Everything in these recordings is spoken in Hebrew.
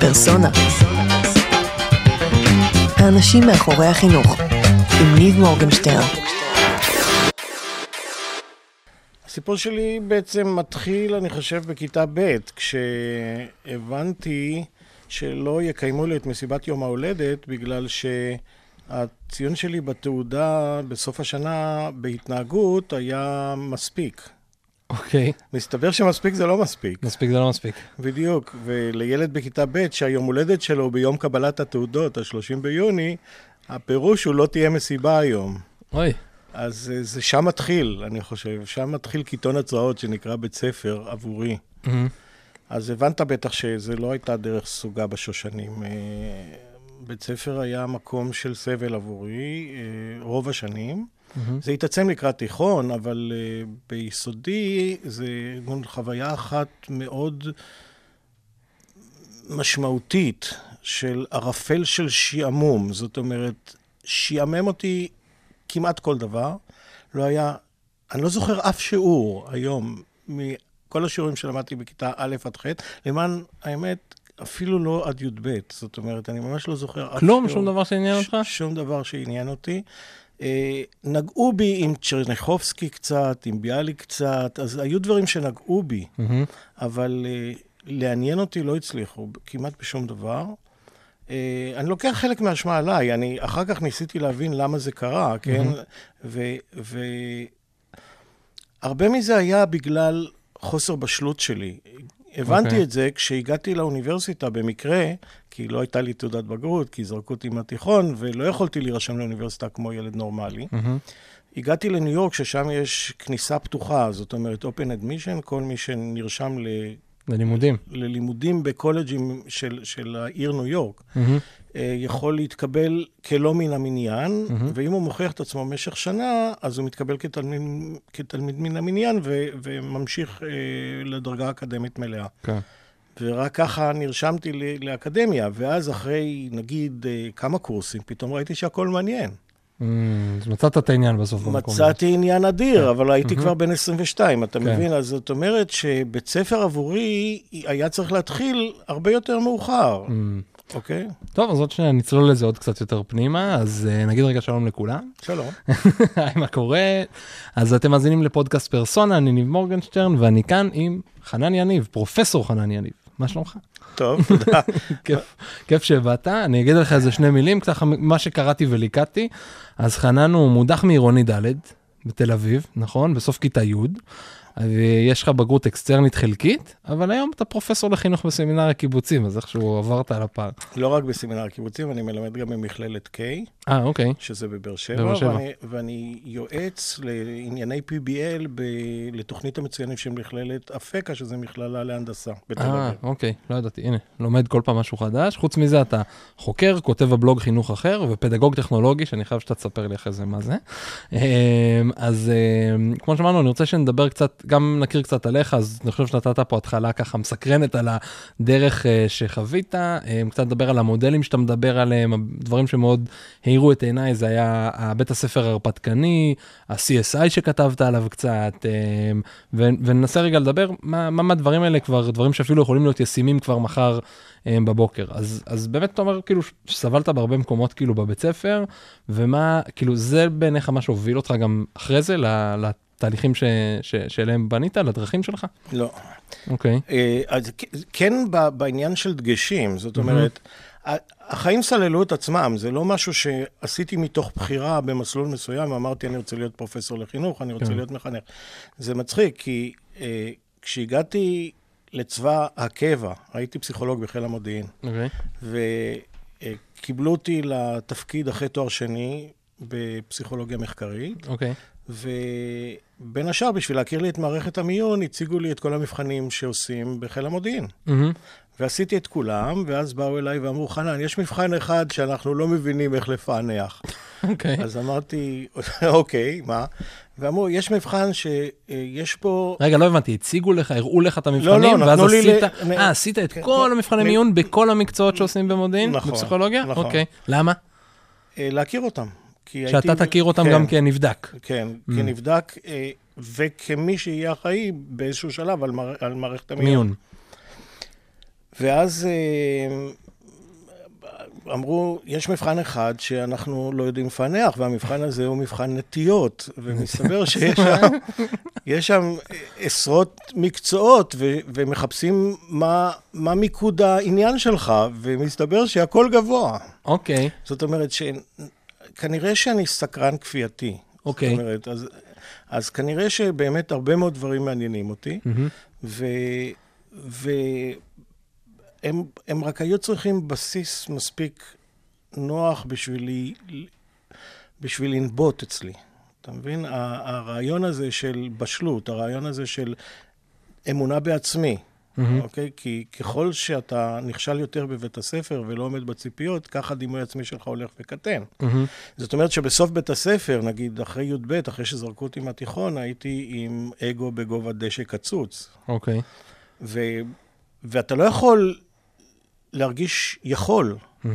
פרסונה. האנשים מאחורי החינוך, עם ניב מורגנשטרן. הסיפור שלי בעצם מתחיל, אני חושב, בכיתה ב', כשהבנתי שלא יקיימו לי את מסיבת יום ההולדת, בגלל שהציון שלי בתעודה בסוף השנה בהתנהגות היה מספיק. אוקיי, מסתבר שמספיק זה לא מספיק. מספיק זה לא מספיק. בדיוק, ולילד בכיתה ב' שהיום הולדת שלו הוא ביום קבלת התעודות, ה-30 ביוני, הפירוש הוא לא תהיה מסיבה היום. אוי, אז אה, זה שם מתחיל, אני חושב, שם מתחיל קיתון הצרעות שנקרא בית ספר עבורי. מהמם. אז הבנת בטח שזה לא הייתה דרך סוגה בשושנים. אה, בית ספר היה מקום של סבל עבורי אה, רוב השנים. מהמם. זה התעצם לקראת תיכון, אבל uh, ביסודי זה חוויה אחת מאוד משמעותית של ערפל של שעמום. זאת אומרת, שעמם אותי כמעט כל דבר. לא היה, אני לא זוכר אף שיעור היום מכל השיעורים שלמדתי בכיתה א' עד ח', למען האמת, אפילו לא עד י"ב. זאת אומרת, אני ממש לא זוכר אף כלום? שיעור. שום דבר שעניין אותך? ש- שום דבר שעניין אותי. אה, נגעו בי עם צ'רניחובסקי קצת, עם ביאליק קצת, אז היו דברים שנגעו בי, מהמם. אבל אה, לעניין אותי לא הצליחו כמעט בשום דבר. אה, אני לוקח חלק מהאשמה עליי, אני אחר כך ניסיתי להבין למה זה קרה, כן? והרבה מזה היה בגלל חוסר בשלות שלי. הבנתי אוקיי. את זה כשהגעתי לאוניברסיטה במקרה, כי לא הייתה לי תעודת בגרות, כי זרקו אותי מהתיכון, ולא יכולתי להירשם לאוניברסיטה כמו ילד נורמלי. מהמם. הגעתי לניו יורק, ששם יש כניסה פתוחה, זאת אומרת, open admission, כל מי שנרשם ל... ללימודים. ללימודים בקולג'ים של, של העיר ניו יורק, מהמם. אה, יכול להתקבל כלא מן המניין, מהמם. ואם הוא מוכיח את עצמו במשך שנה, אז הוא מתקבל כתלמיד, כתלמיד מן המניין ו, וממשיך אה, לדרגה אקדמית מלאה. כן. ורק ככה נרשמתי ל- לאקדמיה, ואז אחרי, נגיד, אה, כמה קורסים, פתאום ראיתי שהכל מעניין. אמ, אז מצאת את העניין בסוף במקום. מצאתי עניין אדיר, אבל הייתי מהמם. כבר בן 22, אתה כן. מבין? אז זאת אומרת שבית ספר עבורי היה צריך להתחיל הרבה יותר מאוחר, אמ, אוקיי? טוב, אז עוד שניה נצלול לזה עוד קצת יותר פנימה, אז אה, נגיד רגע שלום לכולם. שלום. היי, מה קורה? אז אתם מאזינים לפודקאסט פרסונה, אני ניב מורגנשטרן, ואני כאן עם חנן יניב, פרופסור חנן יניב. מה שלומך? טוב, תודה. כיף, כיף שבאת. אני אגיד לך איזה שני מילים, ככה מה שקראתי וליקטתי. אז חנן הוא מודח מעירוני ד' בתל אביב, נכון? בסוף כיתה י'. ויש לך בגרות אקסטרנית חלקית, אבל היום אתה פרופסור לחינוך בסמינר הקיבוצים, אז איכשהו עברת על הפער. לא רק בסמינר הקיבוצים, אני מלמד גם במכללת K, אה, אוקיי. שזה בבאר שבע, שבע. ואני, ואני יועץ לענייני PBL ב, לתוכנית המצוינים של מכללת אפקה, שזה מכללה להנדסה בתל אה. אוקיי, לא ידעתי, הנה, לומד כל פעם משהו חדש. חוץ מזה אתה חוקר, כותב בבלוג חינוך אחר, ופדגוג טכנולוגי, שאני חייב שאתה תספר לי אחרי זה מה זה. אמ, אז אמ, כמו שאמרנו, אני רוצה שנדבר קצת, גם נכיר קצת עליך, אז אני חושב שנתת פה התחלה ככה מסקרנת על הדרך אה, שחווית, אמ, קצת לדבר על המודלים שאתה מדבר עליהם, הדברים שמאוד האירו את עיניי, זה היה בית הספר ההרפתקני, ה-CSI שכתבת עליו קצת, אמ, וננסה רגע לדבר מה, מה מהדברים האלה כבר דברים שאפילו יכולים להיות ישימים כבר מחר אמ, בבוקר. אז, אז באמת אתה אומר כאילו שסבלת בהרבה מקומות כאילו בבית ספר, ומה, כאילו זה בעיניך מה שהוביל אותך גם אחרי זה ל- לתהליכים ש, ש, שאליהם בנית, לדרכים שלך? לא. אוקיי. אה, אז כן בעניין של דגשים, זאת אומרת, ה- החיים סללו את עצמם, זה לא משהו שעשיתי מתוך בחירה במסלול מסוים, ואמרתי, אני רוצה להיות פרופסור לחינוך, אני רוצה כן. להיות מחנך. זה מצחיק, כי אה, כשהגעתי לצבא הקבע, הייתי פסיכולוג בחיל המודיעין, אוקיי. וקיבלו אותי לתפקיד אחרי תואר שני בפסיכולוגיה מחקרית, אוקיי. ובין השאר, בשביל להכיר לי את מערכת המיון, הציגו לי את כל המבחנים שעושים בחיל המודיעין. מהמם. ועשיתי את כולם, ואז באו אליי ואמרו, חנן, יש מבחן אחד שאנחנו לא מבינים איך לפענח. אוקיי. אז אמרתי, אוקיי, מה? ואמרו, יש מבחן שיש פה... רגע, לא הבנתי, הציגו לך, הראו לך את המבחנים, לא, ואז נתנו לי עשית, ל- אה, עשית את כן, כל. המבחני אני- מיון בכל המקצועות שעושים במודיעין? נכון, בפסיכולוגיה? נכון. אוקיי. למה? אה, להכיר אותם. כי שאתה הייתי- תכיר אותם כן, גם כנבדק. כן, Mm. כנבדק, אה, וכמי שיהיה אחראי באיזשהו שלב על מער- על מערכת המיון. מיון. ואז אה, אמרו, יש מבחן אחד שאנחנו לא יודעים לפענח, והמבחן הזה הוא מבחן נטיות, ומסתבר שיש שם, יש שם עשרות מקצועות, ו, ומחפשים מה, מה מיקוד העניין שלך, ומסתבר שהכל גבוה. אוקיי. Okay. זאת אומרת שכנראה שאני סקרן כפייתי. אוקיי. Okay. זאת אומרת, אז, אז כנראה שבאמת הרבה מאוד דברים מעניינים אותי, mm-hmm. ו... ו... הם, רק היו צריכים בסיס מספיק נוח בשביל, בשביל לנבוט אצלי. אתה מבין? הרעיון הזה של בשלות, הרעיון הזה של אמונה בעצמי, mm-hmm. אוקיי? כי ככל שאתה נכשל יותר בבית הספר ולא עומד בציפיות, ככה הדימוי העצמי שלך הולך וקטן. Mm-hmm. זאת אומרת שבסוף בית הספר, נגיד אחרי י"ב, אחרי שזרקו אותי מהתיכון, הייתי עם אגו בגובה דשא קצוץ. אוקיי. Okay. ו... ואתה לא יכול להרגיש יכול mm-hmm.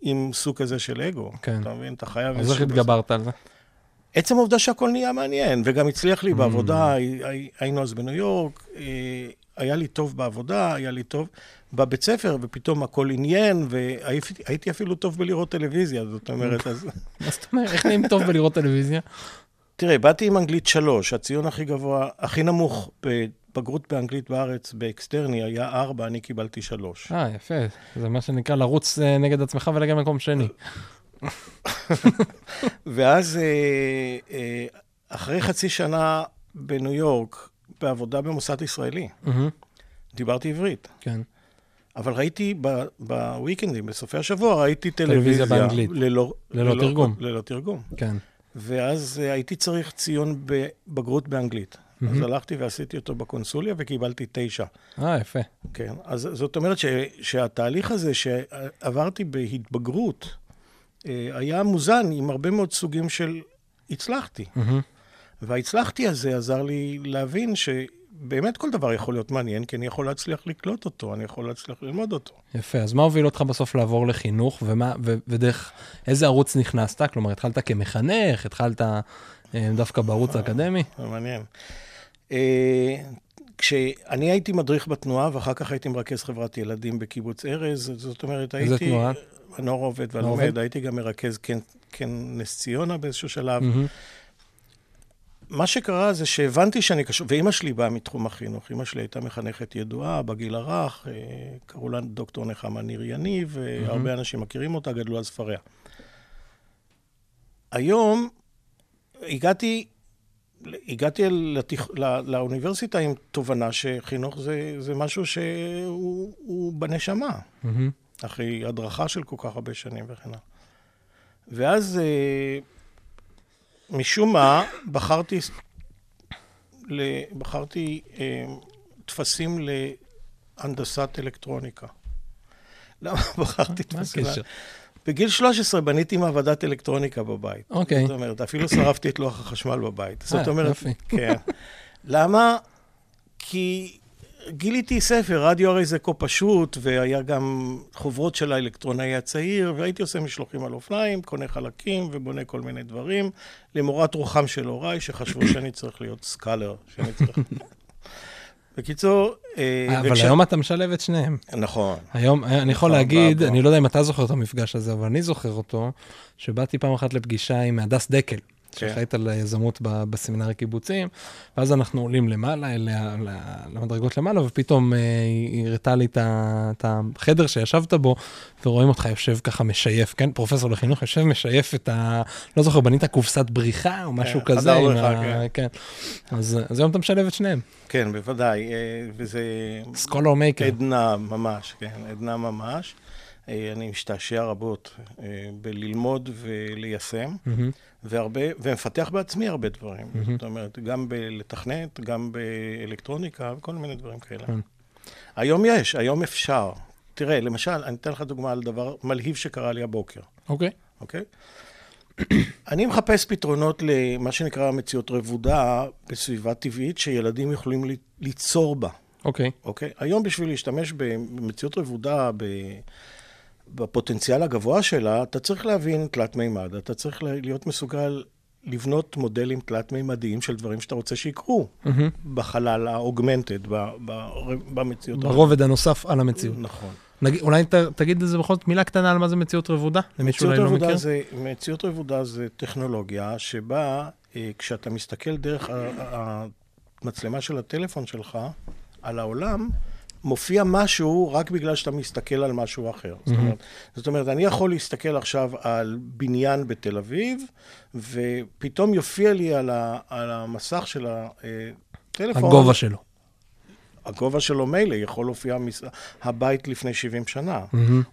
עם סוג כזה של אגו. כן. אתה מבין? אתה חייב... אז איך התגברת על זה? עצם העובדה שהכל נהיה מעניין, וגם הצליח לי mm-hmm. בעבודה, היינו אז בניו יורק, אה, היה לי טוב בעבודה, היה לי טוב בבית ספר, ופתאום הכל עניין, והייתי אפילו טוב בלראות טלוויזיה, זאת אומרת, אז... מה זאת אומרת? איך נהיים טוב בלראות טלוויזיה? תראה, באתי עם אנגלית שלוש, הציון הכי גבוה, הכי נמוך בגרות באנגלית בארץ באקסטרני היה ארבע, אני קיבלתי שלוש. אה, יפה. זה מה שנקרא לרוץ אה, נגד עצמך ולהגיע מקום שני. ואז אה, אה, אחרי חצי שנה בניו יורק, בעבודה במוסד ישראלי, דיברתי עברית. כן. אבל ראיתי בוויקנדים, בסופי השבוע, ראיתי טלוויזיה. טלוויזיה באנגלית. ללא, ללא, ללא תרגום. ללא תרגום. כן. ואז הייתי צריך ציון בבגרות באנגלית. Mm-hmm. אז הלכתי ועשיתי אותו בקונסוליה וקיבלתי תשע. אה, יפה. כן, אז זאת אומרת ש, שהתהליך הזה שעברתי בהתבגרות, אה, היה מוזן עם הרבה מאוד סוגים של הצלחתי. Mm-hmm. וההצלחתי הזה עזר לי להבין שבאמת כל דבר יכול להיות מעניין, כי אני יכול להצליח לקלוט אותו, אני יכול להצליח ללמוד אותו. יפה, אז מה הוביל אותך בסוף לעבור לחינוך, ומה, ו, ודרך איזה ערוץ נכנסת? כלומר, התחלת כמחנך, התחלת אה, דווקא בערוץ האקדמי? זה מעניין. אה, כשאני הייתי מדריך בתנועה, ואחר כך הייתי מרכז חברת ילדים בקיבוץ ארז, זאת אומרת, הייתי... איזה תנועה? הנוער עובד והלומד, הייתי גם מרכז כן, כן נס ציונה באיזשהו שלב. Mm-hmm. מה שקרה זה שהבנתי שאני קשור, ואימא שלי באה מתחום החינוך. אימא שלי הייתה מחנכת ידועה בגיל הרך, אה, קראו לה דוקטור נחמה ניר יניב, והרבה mm-hmm. אנשים מכירים אותה, גדלו על ספריה. היום הגעתי הגעתי לתיכ... לא... לאוניברסיטה עם תובנה שחינוך זה, זה משהו שהוא בנשמה, mm-hmm. אחרי הדרכה של כל כך הרבה שנים וכן הלאה. ואז אה, משום מה בחרתי, בחרתי אה, טפסים להנדסת אלקטרוניקה. למה בחרתי טפסים? מה הקשר? בגיל 13 בניתי מעבדת אלקטרוניקה בבית. אוקיי. זאת אומרת, אפילו שרפתי את לוח החשמל בבית. זאת אה, אומרת. כן. למה? כי גיליתי ספר, רדיו הרי זה כה פשוט, והיה גם חוברות של האלקטרונאי הצעיר, והייתי עושה משלוחים על אופניים, קונה חלקים ובונה כל מיני דברים, למורת רוחם של הוריי, שחשבו שאני צריך להיות סקאלר, שאני צריך... בקיצור... אה, אבל וכש... היום אתה משלב את שניהם. נכון. היום, אה, אני יכול להגיד, אני לא יודע אם אתה זוכר את המפגש הזה, אבל אני זוכר אותו, שבאתי פעם אחת לפגישה עם הדס דקל. כן. שאחראית על יזמות בסמינר הקיבוצים, ואז אנחנו עולים למעלה, אליה, למדרגות למעלה, ופתאום אה, היא הראתה לי את החדר שישבת בו, ורואים אותך יושב ככה משייף, כן? פרופסור לחינוך יושב משייף את ה... לא זוכר, בנית קופסת בריחה או משהו כן, כזה. חדר בריחה, כן. כן. אז, אז היום אתה משלב את שניהם. כן, בוודאי, אה, וזה... סקולר מייקר. עדנה ממש, כן, עדנה ממש. אה, אני משתעשע רבות בללמוד וליישם. Mm-hmm. והרבה, ומפתח בעצמי הרבה דברים. Mm-hmm. זאת אומרת, גם בלתכנת, גם באלקטרוניקה וכל מיני דברים כאלה. Mm-hmm. היום יש, היום אפשר. תראה, למשל, אני אתן לך דוגמה על דבר מלהיב שקרה לי הבוקר. אוקיי. Okay. אוקיי? Okay? אני מחפש פתרונות למה שנקרא מציאות רבודה בסביבה טבעית שילדים יכולים ליצור בה. אוקיי. Okay. אוקיי? Okay? היום בשביל להשתמש במציאות רבודה, ב... בפוטנציאל הגבוה שלה, אתה צריך להבין תלת מימד, אתה צריך להיות מסוגל לבנות מודלים תלת-מימדיים של דברים שאתה רוצה שיקרו בחלל האוגמנטד, ב- ב- במציאות. ברובד הנוסף על המציאות. נכון. נגיד, אולי ת, תגיד לזה בכל זאת מילה קטנה על מה זה מציאות רבודה, למי מציאות שאולי לא רבודה, מכיר. זה, מציאות רבודה זה טכנולוגיה שבה אה, כשאתה מסתכל דרך המצלמה של הטלפון שלך על העולם, מופיע משהו רק בגלל שאתה מסתכל על משהו אחר. זאת, אומרת, זאת אומרת, אני יכול להסתכל עכשיו על בניין בתל אביב, ופתאום יופיע לי על, ה, על המסך של הטלפון... הגובה שלו. הגובה שלו מילא, יכול להופיע מס... הבית לפני 70 שנה,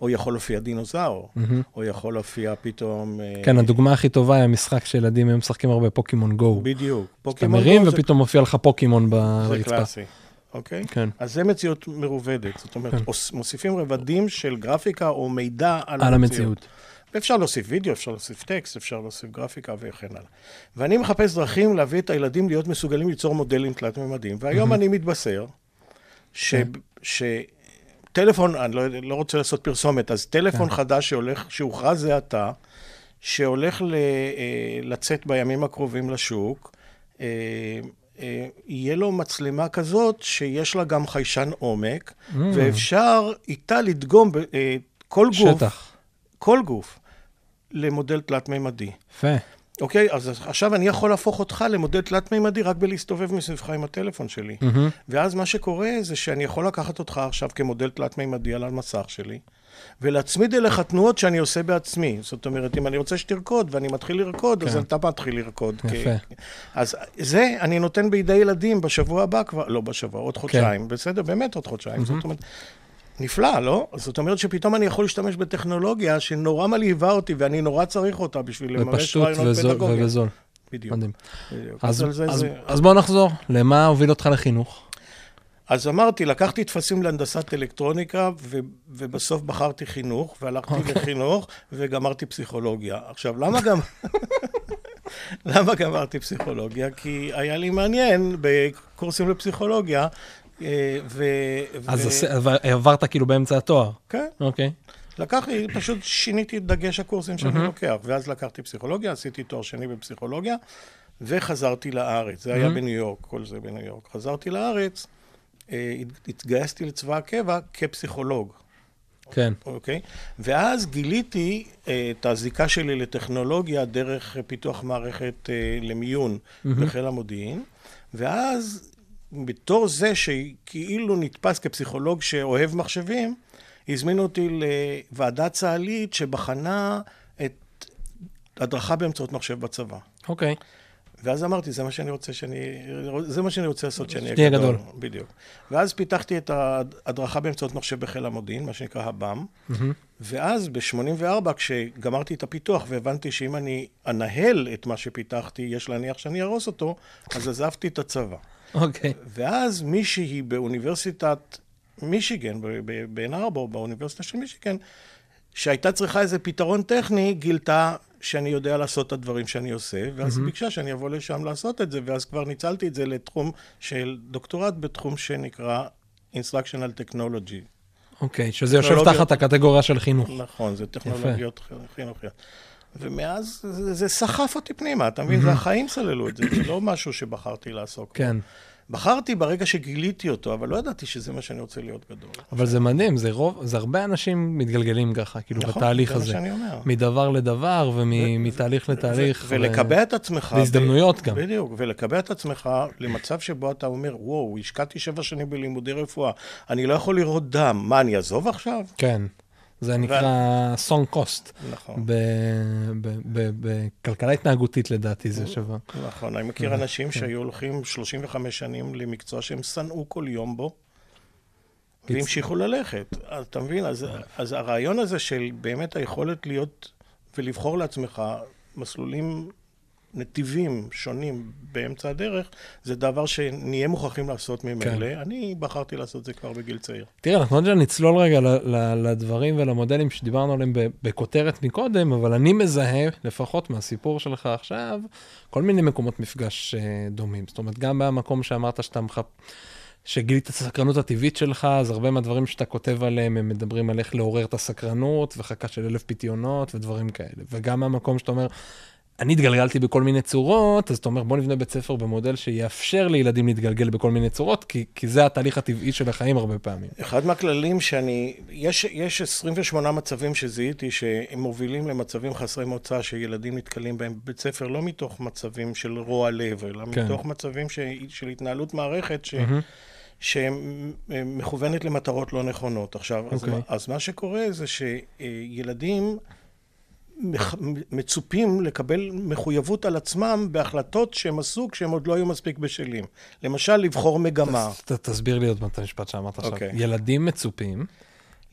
או יכול להופיע דינוזאור, או יכול להופיע פתאום... אה, כן, הדוגמה הכי טובה היא המשחק שילדים הם משחקים הרבה פוקימון גו. בדיוק. אתה פוקימון מרים גו זה- ופתאום מופיע לך פוקימון זה ברצפה. קלאסי, אוקיי? כן. אז זה מציאות מרובדת. זאת אומרת, כן. מוסיפים רבדים של גרפיקה או מידע על, על המציאות. ואפשר להוסיף וידאו, אפשר להוסיף טקסט, אפשר להוסיף גרפיקה וכן הלאה. ואני מחפש דרכים להביא את הילדים להיות מסוגלים ליצור מודלים תלת-ממדיים. והיום אני מתבשר ש... כן. ש... טלפון, אני לא, לא רוצה לעשות פרסומת, אז טלפון כן. חדש שהולך, שהוכרז זה עתה, שהולך ל, אה, לצאת בימים הקרובים לשוק, אה, יהיה לו מצלמה כזאת שיש לה גם חיישן עומק, Mm. ואפשר איתה לדגום אה, כל גוף, שטח. כל גוף, למודל תלת-מימדי. יפה. אוקיי? אז עכשיו אני יכול להפוך אותך למודל תלת-מימדי רק בלהסתובב מסביבך עם הטלפון שלי. מהמם. ואז מה שקורה זה שאני יכול לקחת אותך עכשיו כמודל תלת-מימדי על המסך שלי, ולהצמיד אליך תנועות שאני עושה בעצמי. זאת אומרת, אם אני רוצה שתרקוד ואני מתחיל לרקוד, אז כן. אתה מתחיל לרקוד. יפה. אז זה אני נותן בידי ילדים בשבוע הבא כבר, לא בשבוע, עוד חודשיים, בסדר? באמת עוד חודשיים. זאת אומרת, נפלא, לא? זאת אומרת שפתאום אני יכול להשתמש בטכנולוגיה שנורא מלהיבה אותי, ואני נורא צריך אותה בשביל לממש רעיונות וזול- פדגוגיים. ובזול. בדיוק. מדהים. בדיוק. אז, על זה אז, זה- אז בוא נחזור, למה הוביל אותך לחינוך? אז אמרתי, לקחתי טפסים להנדסת אלקטרוניקה, ו- ובסוף בחרתי חינוך, והלכתי אוקיי. לחינוך, וגמרתי פסיכולוגיה. עכשיו, למה גם... למה גמרתי פסיכולוגיה? כי היה לי מעניין בקורסים לפסיכולוגיה, אה, ו... אז ו- עברת כאילו באמצע התואר. כן, אוקיי. לקחתי, פשוט שיניתי את דגש הקורסים שאני לוקח, ואז לקחתי פסיכולוגיה, עשיתי תואר שני בפסיכולוגיה, וחזרתי לארץ. זה היה בניו יורק, כל זה בניו יורק. חזרתי לארץ, התגייסתי לצבא הקבע כפסיכולוג, כן. אוקיי? ואז גיליתי אה, את הזיקה שלי לטכנולוגיה דרך אה, פיתוח מערכת אה, למיון בחיל המודיעין, ואז בתור זה שכאילו נתפס כפסיכולוג שאוהב מחשבים, הזמינו אותי לוועדה צה"לית שבחנה את הדרכה באמצעות מחשב בצבא. אוקיי. ואז אמרתי, זה מה שאני רוצה שאני... זה מה שאני רוצה לעשות שאני שתהיה גדול. בדיוק. ואז פיתחתי את ההדרכה באמצעות מחשב בחיל המודיעין, מה שנקרא הב"ם. ואז ב-84, כשגמרתי את הפיתוח והבנתי שאם אני אנהל את מה שפיתחתי, יש להניח שאני אהרוס אותו, אז עזבתי את הצבא. אוקיי. ואז מישהי באוניברסיטת מישיגן, בעין ארבור, באוניברסיטה של מישיגן, שהייתה צריכה איזה פתרון טכני, גילתה שאני יודע לעשות את הדברים שאני עושה, ואז ביקשה שאני אבוא לשם לעשות את זה, ואז כבר ניצלתי את זה לתחום של דוקטורט בתחום שנקרא Instructional Technology. אוקיי, שזה יושב טכנולוגיה. תחת הקטגוריה של חינוך. נכון, זה טכנולוגיות חינוכיות. ומאז זה, זה סחף אותי פנימה, אתה מבין? זה החיים סללו את זה, זה לא משהו שבחרתי לעסוק. כן. בחרתי ברגע שגיליתי אותו, אבל לא ידעתי שזה מה שאני רוצה להיות גדול. אבל זה מדהים, זה רוב, זה הרבה אנשים מתגלגלים ככה, כאילו, נכון, בתהליך זה מה הזה. שאני אומר. מדבר לדבר ומתהליך לתהליך. ו- ולקבע את עצמך. והזדמנויות ב- גם. בדיוק, ולקבע את עצמך למצב שבו אתה אומר, וואו, השקעתי שבע שנים בלימודי רפואה, אני לא יכול לראות דם, מה, אני אעזוב עכשיו? כן. זה נקרא סונג קוסט. נכון. בכלכלה התנהגותית לדעתי זה שווה. נכון, אני מכיר אנשים שהיו הולכים 35 שנים למקצוע שהם שנאו כל יום בו, והמשיכו ללכת. אז אתה מבין? אז, אז הרעיון הזה של באמת היכולת להיות ולבחור לעצמך מסלולים, נתיבים שונים באמצע הדרך, זה דבר שנהיה מוכרחים לעשות ממילא. כן. אני בחרתי לעשות את זה כבר בגיל צעיר. תראה, אנחנו עוד נצלול רגע לדברים ולמודלים שדיברנו עליהם בכותרת מקודם, אבל אני מזהה, לפחות מהסיפור שלך עכשיו, כל מיני מקומות מפגש אה, דומים. זאת אומרת, גם במקום שאמרת שאתה מחפ... שגילית את הסקרנות הטבעית שלך, אז הרבה מהדברים שאתה כותב עליהם, הם מדברים על איך לעורר את הסקרנות, וחכה של אלף פיתיונות ודברים כאלה. וגם מהמקום שאתה אומר, אני התגלגלתי בכל מיני צורות, אז אתה אומר, בוא נבנה בית ספר במודל שיאפשר לילדים להתגלגל בכל מיני צורות, כי, כי זה התהליך הטבעי של החיים הרבה פעמים. אחד מהכללים שאני, יש, יש 28 מצבים שזיהיתי שהם מובילים למצבים חסרי מוצא שילדים נתקלים בהם בבית ספר, לא מתוך מצבים של רוע לב, אלא כן. מתוך מצבים ש, של התנהלות מערכת ש, מהמם. שמכוונת למטרות לא נכונות. עכשיו, אז, אוקיי. אז מה שקורה זה שילדים מצופים לקבל מחויבות על עצמם בהחלטות שהם עשו כשהם עוד לא היו מספיק בשלים. למשל, לבחור מגמה. ת, תסביר לי עוד מעט את המשפט שאמרת עכשיו. אוקיי. ילדים מצופים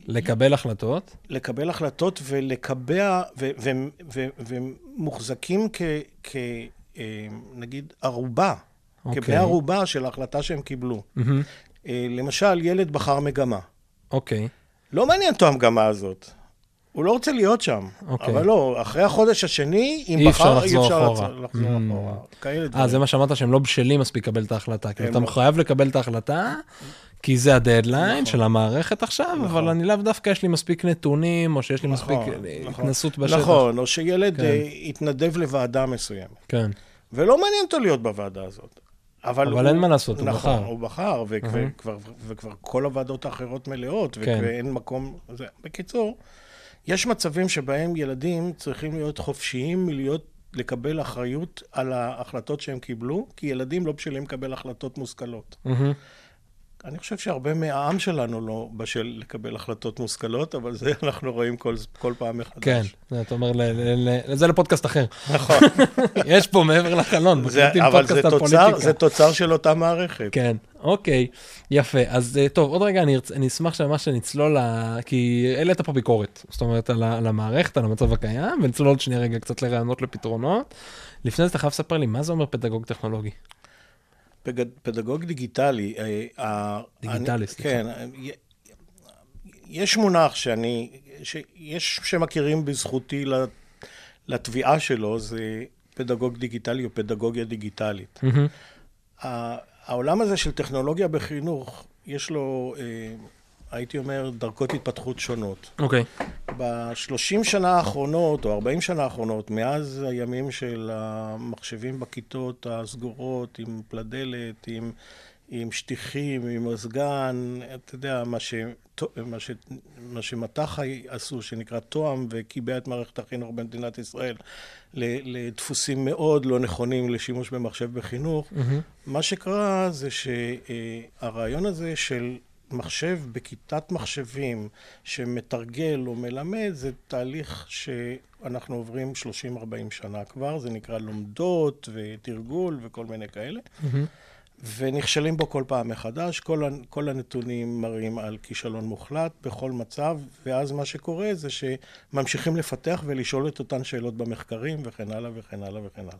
לקבל החלטות, לקבל החלטות ולקבע, ו- ו- ו- ומוחזקים כ... כ אה, נגיד ערובה, אוקיי. כבני ערובה של ההחלטה שהם קיבלו. אה, למשל, ילד בחר מגמה. אוקיי, לא מעניין אותו המגמה הזאת. הוא לא רוצה להיות שם. אוקיי. אבל לא, אחרי החודש השני, אם אי אפשר בחר, לחזור אי אפשר אחורה. לחזור- לחזור Mm. אחורה. כאלה אה, דברים. זה מה שאמרת שהם לא בשלים מספיק לקבל את ההחלטה. כאילו, אתה לא. חייב לקבל את ההחלטה, כי זה הדדליין נכון. של המערכת עכשיו, נכון. אבל אני לאו דווקא יש לי מספיק נתונים, או שיש לי מספיק נכון, אה, נכון. התנסות בשטח. נכון, או שילד כן. אה, יתנדב לוועדה מסוימת. כן, ולא מעניין אותו להיות בוועדה הזאת. אבל, אבל אין מה לעשות, הוא נכון, בחר. הוא בחר, וכבר, אהה. וכבר, וכבר כל הוועדות האחרות מלאות, כן. ואין מקום... זה. בקיצור, יש מצבים שבהם ילדים צריכים להיות חופשיים מלהיות, לקבל אחריות על ההחלטות שהם קיבלו, כי ילדים לא בשלים לקבל החלטות מושכלות. אני חושב שהרבה מהעם שלנו לא בשל לקבל החלטות מושכלות, אבל זה אנחנו רואים כל, כל פעם מחדש. כן, אתה אומר, ל- ל- ל- זה לפודקאסט אחר. נכון. יש פה מעבר לחלון, זה, אבל זה תוצר. זה תוצר של אותה מערכת. כן, אוקיי, יפה. אז אה, טוב, עוד רגע אני, ארצ... אני אשמח שממש נצלול, ל... כי העלית פה ביקורת, זאת אומרת, על. על המערכת, על המצב הקיים, ונצלול עוד שנייה רגע קצת לרעיונות לפתרונות. לפני זה אתה חייב לספר לי, מה זה אומר פדגוג טכנולוגי? פג... פדגוג דיגיטלי. אה, ה- דיגיטלי, סליחה. כן, אה, יש מונח שאני, שיש שמכירים בזכותי לתביעה שלו, זה פדגוג דיגיטלי או פדגוגיה דיגיטלית. ה- העולם הזה של טכנולוגיה בחינוך, יש לו, אה, הייתי אומר, דרכות התפתחות שונות. אוקיי, בשלושים שנה האחרונות, או ארבעים שנה האחרונות, מאז הימים של המחשבים בכיתות הסגורות, עם פלדלת, עם, עם שטיחים, עם מזגן, אתה יודע, מה, ש, מה, ש, מה שמט"ח עשו, שנקרא תואם, וקיבע את מערכת החינוך במדינת ישראל לדפוסים מאוד לא נכונים לשימוש במחשב בחינוך, מהמם. מה שקרה זה שהרעיון הזה של מחשב בכיתת מחשבים שמתרגל או מלמד, זה תהליך שאנחנו עוברים 30-40 שנה כבר, זה נקרא לומדות ותרגול וכל מיני כאלה, מהמם. ונכשלים בו כל פעם מחדש. כל, כל הנתונים מראים על כישלון מוחלט בכל מצב, ואז מה שקורה זה שממשיכים לפתח ולשאול את אותן שאלות במחקרים וכן הלאה וכן הלאה וכן הלאה.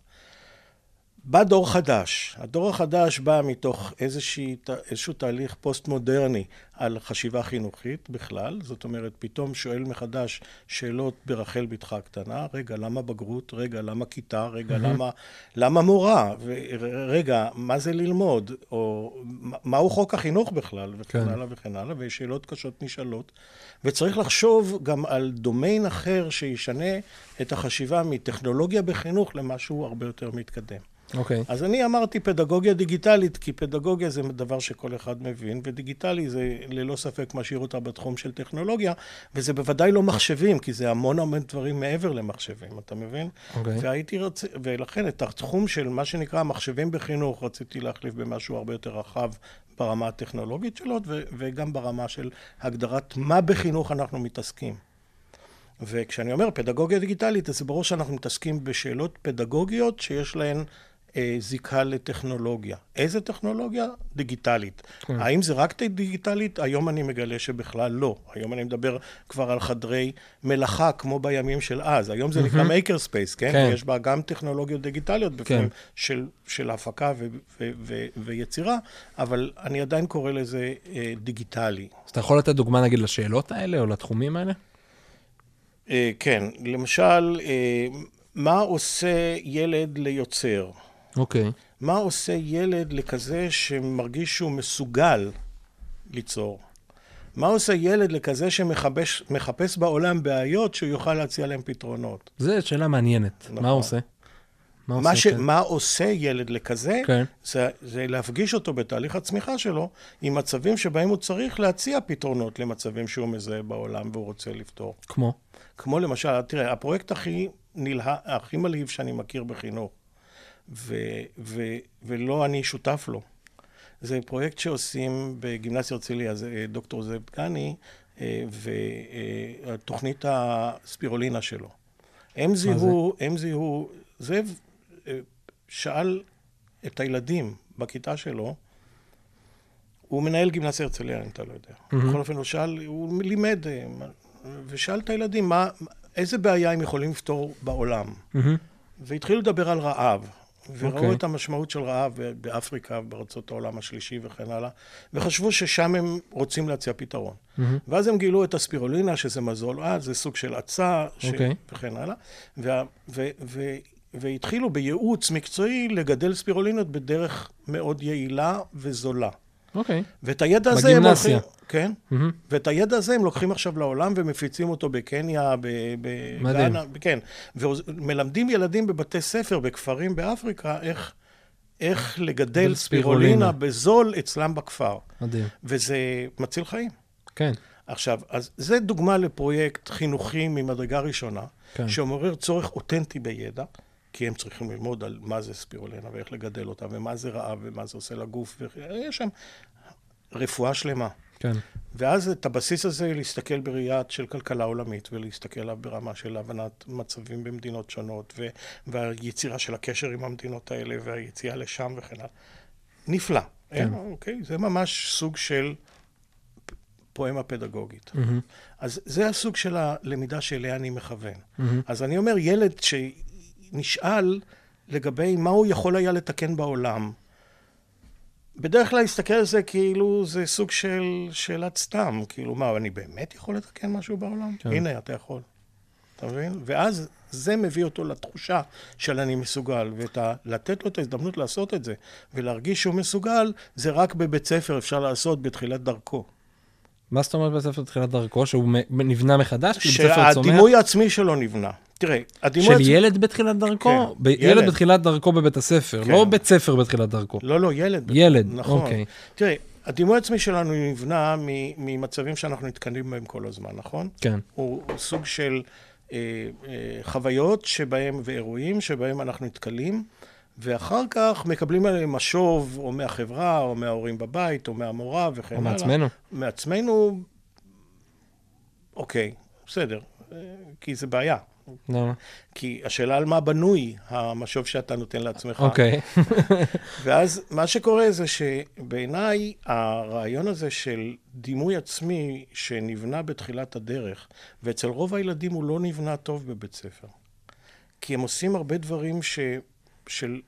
בא דור חדש. הדור החדש בא מתוך איזושהי, איזשהו תהליך פוסט-מודרני על חשיבה חינוכית בכלל. זאת אומרת, פתאום שואל מחדש שאלות ברחל בתך הקטנה. רגע, למה בגרות? רגע, למה כיתה? רגע, למה, למה מורה? רגע, מה זה ללמוד? או מהו חוק החינוך בכלל? וכן כן. הלאה וכן הלאה. ושאלות קשות נשאלות. וצריך לחשוב גם על דומיין אחר שישנה את החשיבה מטכנולוגיה בחינוך למשהו הרבה יותר מתקדם. אוקיי. אז אני אמרתי פדגוגיה דיגיטלית, כי פדגוגיה זה דבר שכל אחד מבין, ודיגיטלי זה ללא ספק משאיר אותה בתחום של טכנולוגיה, וזה בוודאי לא מחשבים, כי זה המון המון דברים מעבר למחשבים, אתה מבין? אוקיי. והייתי רוצה, ולכן את התחום של מה שנקרא מחשבים בחינוך, רציתי להחליף במשהו הרבה יותר רחב ברמה הטכנולוגית שלו, ו- וגם ברמה של הגדרת מה בחינוך אנחנו מתעסקים. וכשאני אומר פדגוגיה דיגיטלית, אז זה ברור שאנחנו מתעסקים בשאלות פדגוגיות שיש להן זיקה לטכנולוגיה. איזה טכנולוגיה? דיגיטלית. כן. האם זה רק דיגיטלית? היום אני מגלה שבכלל לא. היום אני מדבר כבר על חדרי מלאכה, כמו בימים של אז. היום זה נקרא maker space, כן? כן. יש בה גם טכנולוגיות דיגיטליות בפנים, כן. של, של הפקה ו- ו- ו- ויצירה, אבל אני עדיין קורא לזה אה, דיגיטלי. אז אתה יכול לתת דוגמה נגיד לשאלות האלה, או לתחומים האלה? אה, כן, למשל, אה, מה עושה ילד ליוצר? אוקיי. מה עושה ילד לכזה שמרגיש שהוא מסוגל ליצור? מה עושה ילד לכזה שמחפש מחפש בעולם בעיות שהוא יוכל להציע להם פתרונות? זו שאלה מעניינת. נכון. מה הוא עושה? מה מה, עושה, ש... כן. מה עושה ילד לכזה, כן. זה, זה להפגיש אותו בתהליך הצמיחה שלו עם מצבים שבהם הוא צריך להציע פתרונות למצבים שהוא מזהה בעולם והוא רוצה לפתור. כמו? כמו למשל, תראה, הפרויקט הכי, נלהב, הכי מלהיב שאני מכיר בחינוך, ו, ו, ולא אני שותף לו, זה פרויקט שעושים בגימנסיה הרצליה, זה אה, דוקטור זאב דגני, אה, ותוכנית הספירולינה שלו. הם זיהו, הם זיהו, זאב אה, שאל את הילדים בכיתה שלו, הוא מנהל גימנסיה הרצליה, אם אתה לא יודע. בכל אופן, הוא שאל, הוא לימד, אה, ושאל את הילדים, מה, איזה בעיה הם יכולים לפתור בעולם? מהמם. והתחילו לדבר על רעב. וראו אוקיי. את המשמעות של רעב באפריקה, בארצות העולם השלישי וכן הלאה, וחשבו ששם הם רוצים להציע פתרון. ואז הם גילו את הספירולינה, שזה מזול עד, זה סוג של עצה, ש... אוקיי. וכן הלאה, וה... ו... ו... והתחילו בייעוץ מקצועי לגדל ספירולינות בדרך מאוד יעילה וזולה. אוקיי. ואת הידע הזה הם. הולכים... כן. מהמם. ואת הידע הזה הם לוקחים עכשיו לעולם ומפיצים אותו בקניה, מדהים. בגאנה, כן. ומלמדים ילדים בבתי ספר, בכפרים באפריקה, איך, איך לגדל ספירולינה. ספירולינה בזול אצלם בכפר. מדהים. וזה מציל חיים. כן. עכשיו, אז זה דוגמה לפרויקט חינוכי ממדרגה ראשונה, כן. שמעורר צורך אותנטי בידע, כי הם צריכים ללמוד על מה זה ספירולינה ואיך לגדל אותה, ומה זה רעב, ומה זה עושה לגוף, ויש שם רפואה שלמה. כן. ואז את הבסיס הזה להסתכל בראייה של כלכלה עולמית ולהסתכל עליו ברמה של הבנת מצבים במדינות שונות ו- והיצירה של הקשר עם המדינות האלה והיציאה לשם וכן הלאה. נפלא. כן. אוקיי? זה ממש סוג של פואמה פדגוגית. אז זה הסוג של הלמידה שאליה אני מכוון. אז אני אומר, ילד שנשאל לגבי מה הוא יכול היה לתקן בעולם, בדרך כלל להסתכל על זה כאילו זה סוג של שאלת סתם, כאילו מה, אני באמת יכול לתקן משהו בעולם? כן. הנה, אתה יכול. אתה מבין? ואז זה מביא אותו לתחושה של אני מסוגל, ולתת לו את ההזדמנות לעשות את זה, ולהרגיש שהוא מסוגל, זה רק בבית ספר אפשר לעשות בתחילת דרכו. מה זאת אומרת בית ספר תחילת דרכו, שהוא נבנה מחדש? כאילו? שהדימוי העצמי שלו נבנה. תראה, הדימוי של. ילד בתחילת דרכו? כן, ב- ילד ילד. בתחילת דרכו בבית הספר, כן. לא בית ספר בתחילת דרכו. לא, לא, ילד. ילד, נכון. אוקיי. תראה, הדימוי העצמי שלנו נבנה ממצבים שאנחנו נתקלים בהם כל הזמן, נכון? כן. הוא סוג של אה, אה, חוויות שבהם, ואירועים שבהם אנחנו נתקלים, ואחר כך מקבלים עליהם משוב, או מהחברה, או מההורים בבית, או מהמורה, וכן או הלאה. מעצמנו. מעצמנו, אוקיי, בסדר, אה, כי זה בעיה. לא. כי השאלה על מה בנוי המשוב שאתה נותן לעצמך. אוקיי. ואז מה שקורה זה שבעיניי הרעיון הזה של דימוי עצמי שנבנה בתחילת הדרך, ואצל רוב הילדים הוא לא נבנה טוב בבית ספר. כי הם עושים הרבה דברים ש... של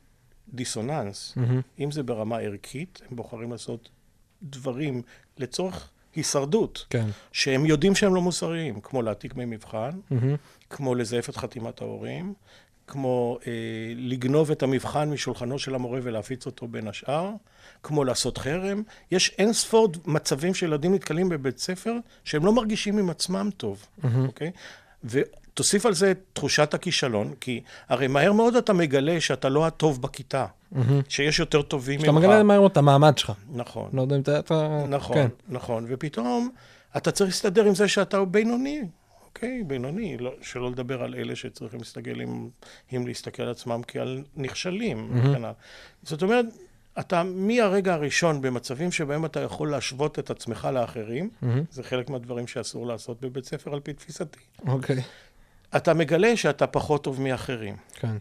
דיסוננס, אם זה ברמה ערכית, הם בוחרים לעשות דברים לצורך הישרדות, כן. שהם יודעים שהם לא מוסריים, כמו להעתיק מהם מבחן, מהמם. כמו לזייף את חתימת ההורים, כמו אה, לגנוב את המבחן משולחנו של המורה ולהפיץ אותו בין השאר, כמו לעשות חרם. יש אין ספור מצבים שילדים נתקלים בבית ספר שהם לא מרגישים עם עצמם טוב, אוקיי? ותוסיף על זה את תחושת הכישלון, כי הרי מהר מאוד אתה מגלה שאתה לא הטוב בכיתה, שיש יותר טובים ממך. אתה מגלה מהר מאוד את המעמד שלך. נכון. לא יודע אם אתה... נכון, כן. נכון, ופתאום אתה צריך להסתדר עם זה שאתה בינוני, אוקיי? בינוני, לא, שלא לדבר על אלה שצריכים להסתגל עם, עם להסתכל על עצמם כעל נכשלים, וכן הלאה. זאת אומרת, אתה מהרגע הראשון במצבים שבהם אתה יכול להשוות את עצמך לאחרים, זה חלק מהדברים שאסור לעשות בבית ספר על פי תפיסתי. אוקיי. אתה מגלה שאתה פחות טוב מאחרים. כן.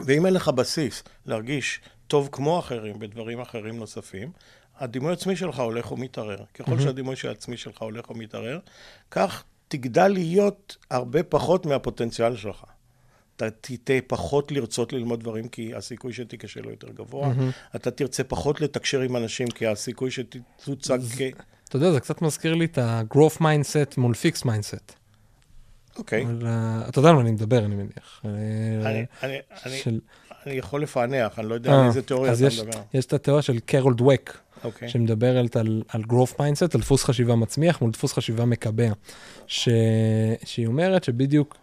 ואם אין לך בסיס להרגיש טוב כמו אחרים בדברים אחרים נוספים, הדימוי העצמי שלך הולך ומתערער. ככל שהדימוי העצמי שלך הולך ומתערער, כך תגדל להיות הרבה פחות מהפוטנציאל שלך. אתה תטעה פחות לרצות ללמוד דברים, כי הסיכוי שתיכשל הוא יותר גבוה. אתה תרצה פחות לתקשר עם אנשים, כי הסיכוי שתוצג כ... אתה יודע, זה קצת מזכיר לי את ה-growth mindset מול fixed mindset. אוקיי. אבל, אה, אתה יודע על מה אני מדבר, אני מניח. אה, אני- אני- אני- של- אני יכול לפענח, אני לא יודע אה, על איזה תיאוריה אתה יש- מדבר. יש את התיאוריה של קרול דווק, אוקיי. שמדברת על, על growth mindset, על דפוס חשיבה מצמיח מול דפוס חשיבה מקבע. ש... שהיא אומרת שבדיוק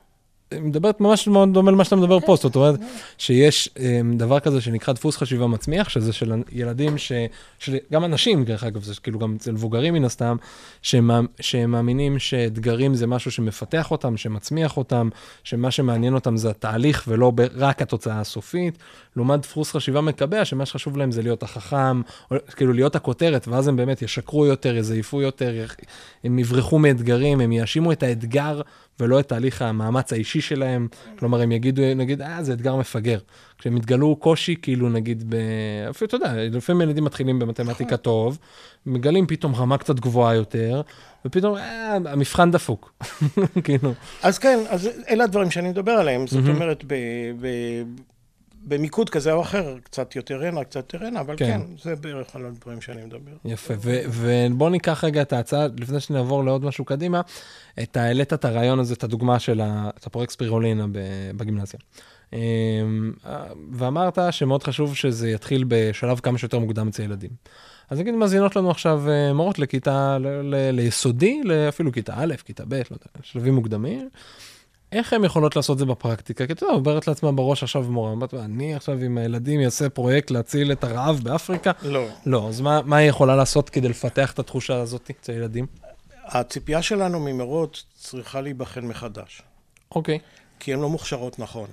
היא מדברת ממש מאוד דומה למה שאתה מדבר פה, זאת אומרת, שיש אה, דבר כזה שנקרא דפוס חשיבה מצמיח, שזה של ילדים, ש, של גם אנשים, דרך אגב, זה כאילו גם אצל מבוגרים מן הסתם, שהם, שהם מאמינים שאתגרים זה משהו שמפתח אותם, שמצמיח אותם, שמה שמעניין אותם זה התהליך ולא רק התוצאה הסופית, לעומת דפוס חשיבה מקבע, שמה שחשוב להם זה להיות החכם, או, כאילו להיות הכותרת, ואז הם באמת ישקרו יותר, יזייפו יותר, הם יברחו מאתגרים, הם יאשימו את האתגר ולא את תהליך המאמץ האישי שלהם. כלומר, הם יגידו, נגיד, אה, זה אתגר מפגר. כשהם יתגלו קושי, כאילו, נגיד, ב... אפילו, אתה יודע, לפעמים ילדים מתחילים במתמטיקה טוב, מגלים פתאום רמה קצת גבוהה יותר, ופתאום, אה, המבחן דפוק. כאילו, אז כן, אז אלה הדברים שאני מדבר עליהם. זאת אומרת, ב, ב, במיקוד כזה או אחר, קצת יותר הנה, קצת יותר הנה, אבל כן. כן, זה בערך על הדברים שאני מדבר. יפה, ובוא ניקח רגע את ההצעה, לפני שנעבור לעוד משהו קדימה, את העלית את הרעיון הזה, את הדוגמה של ה- את הפרויקט ספירולינה בגימנסיה. אמ, ואמרת שמאוד חשוב שזה יתחיל בשלב כמה שיותר מוקדם אצל ילדים. אז נגיד מאזינות לנו עכשיו אה, מורות לכיתה, ל- ל- ליסודי, אפילו כיתה א', כיתה ב', לא יודע, שלבים מוקדמים. איך הן יכולות לעשות זה בפרקטיקה? כי אתה יודע, עוברת לעצמה בראש עכשיו מורה, אני עכשיו עם הילדים אעשה פרויקט להציל את הרעב באפריקה, לא. לא, אז מה, מה היא יכולה לעשות כדי לפתח את התחושה הזאת אצל ילדים? הציפייה שלנו ממורות צריכה להיבחן מחדש, אוקיי, כי הן לא מוכשרות נכון.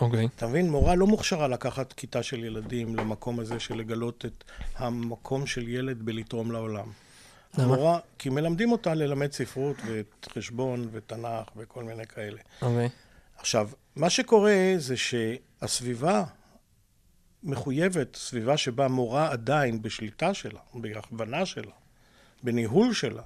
אוקיי. אתה מבין? מורה לא מוכשרה לקחת כיתה של ילדים למקום הזה של לגלות את המקום של ילד בלתרום לעולם. המורה, כי מלמדים אותה ללמד ספרות ואת חשבון ותנ"ך וכל מיני כאלה. אוקיי. עכשיו, מה שקורה זה שהסביבה מחויבת, סביבה שבה מורה עדיין בשליטה שלה, בהכוונה שלה, בניהול שלה,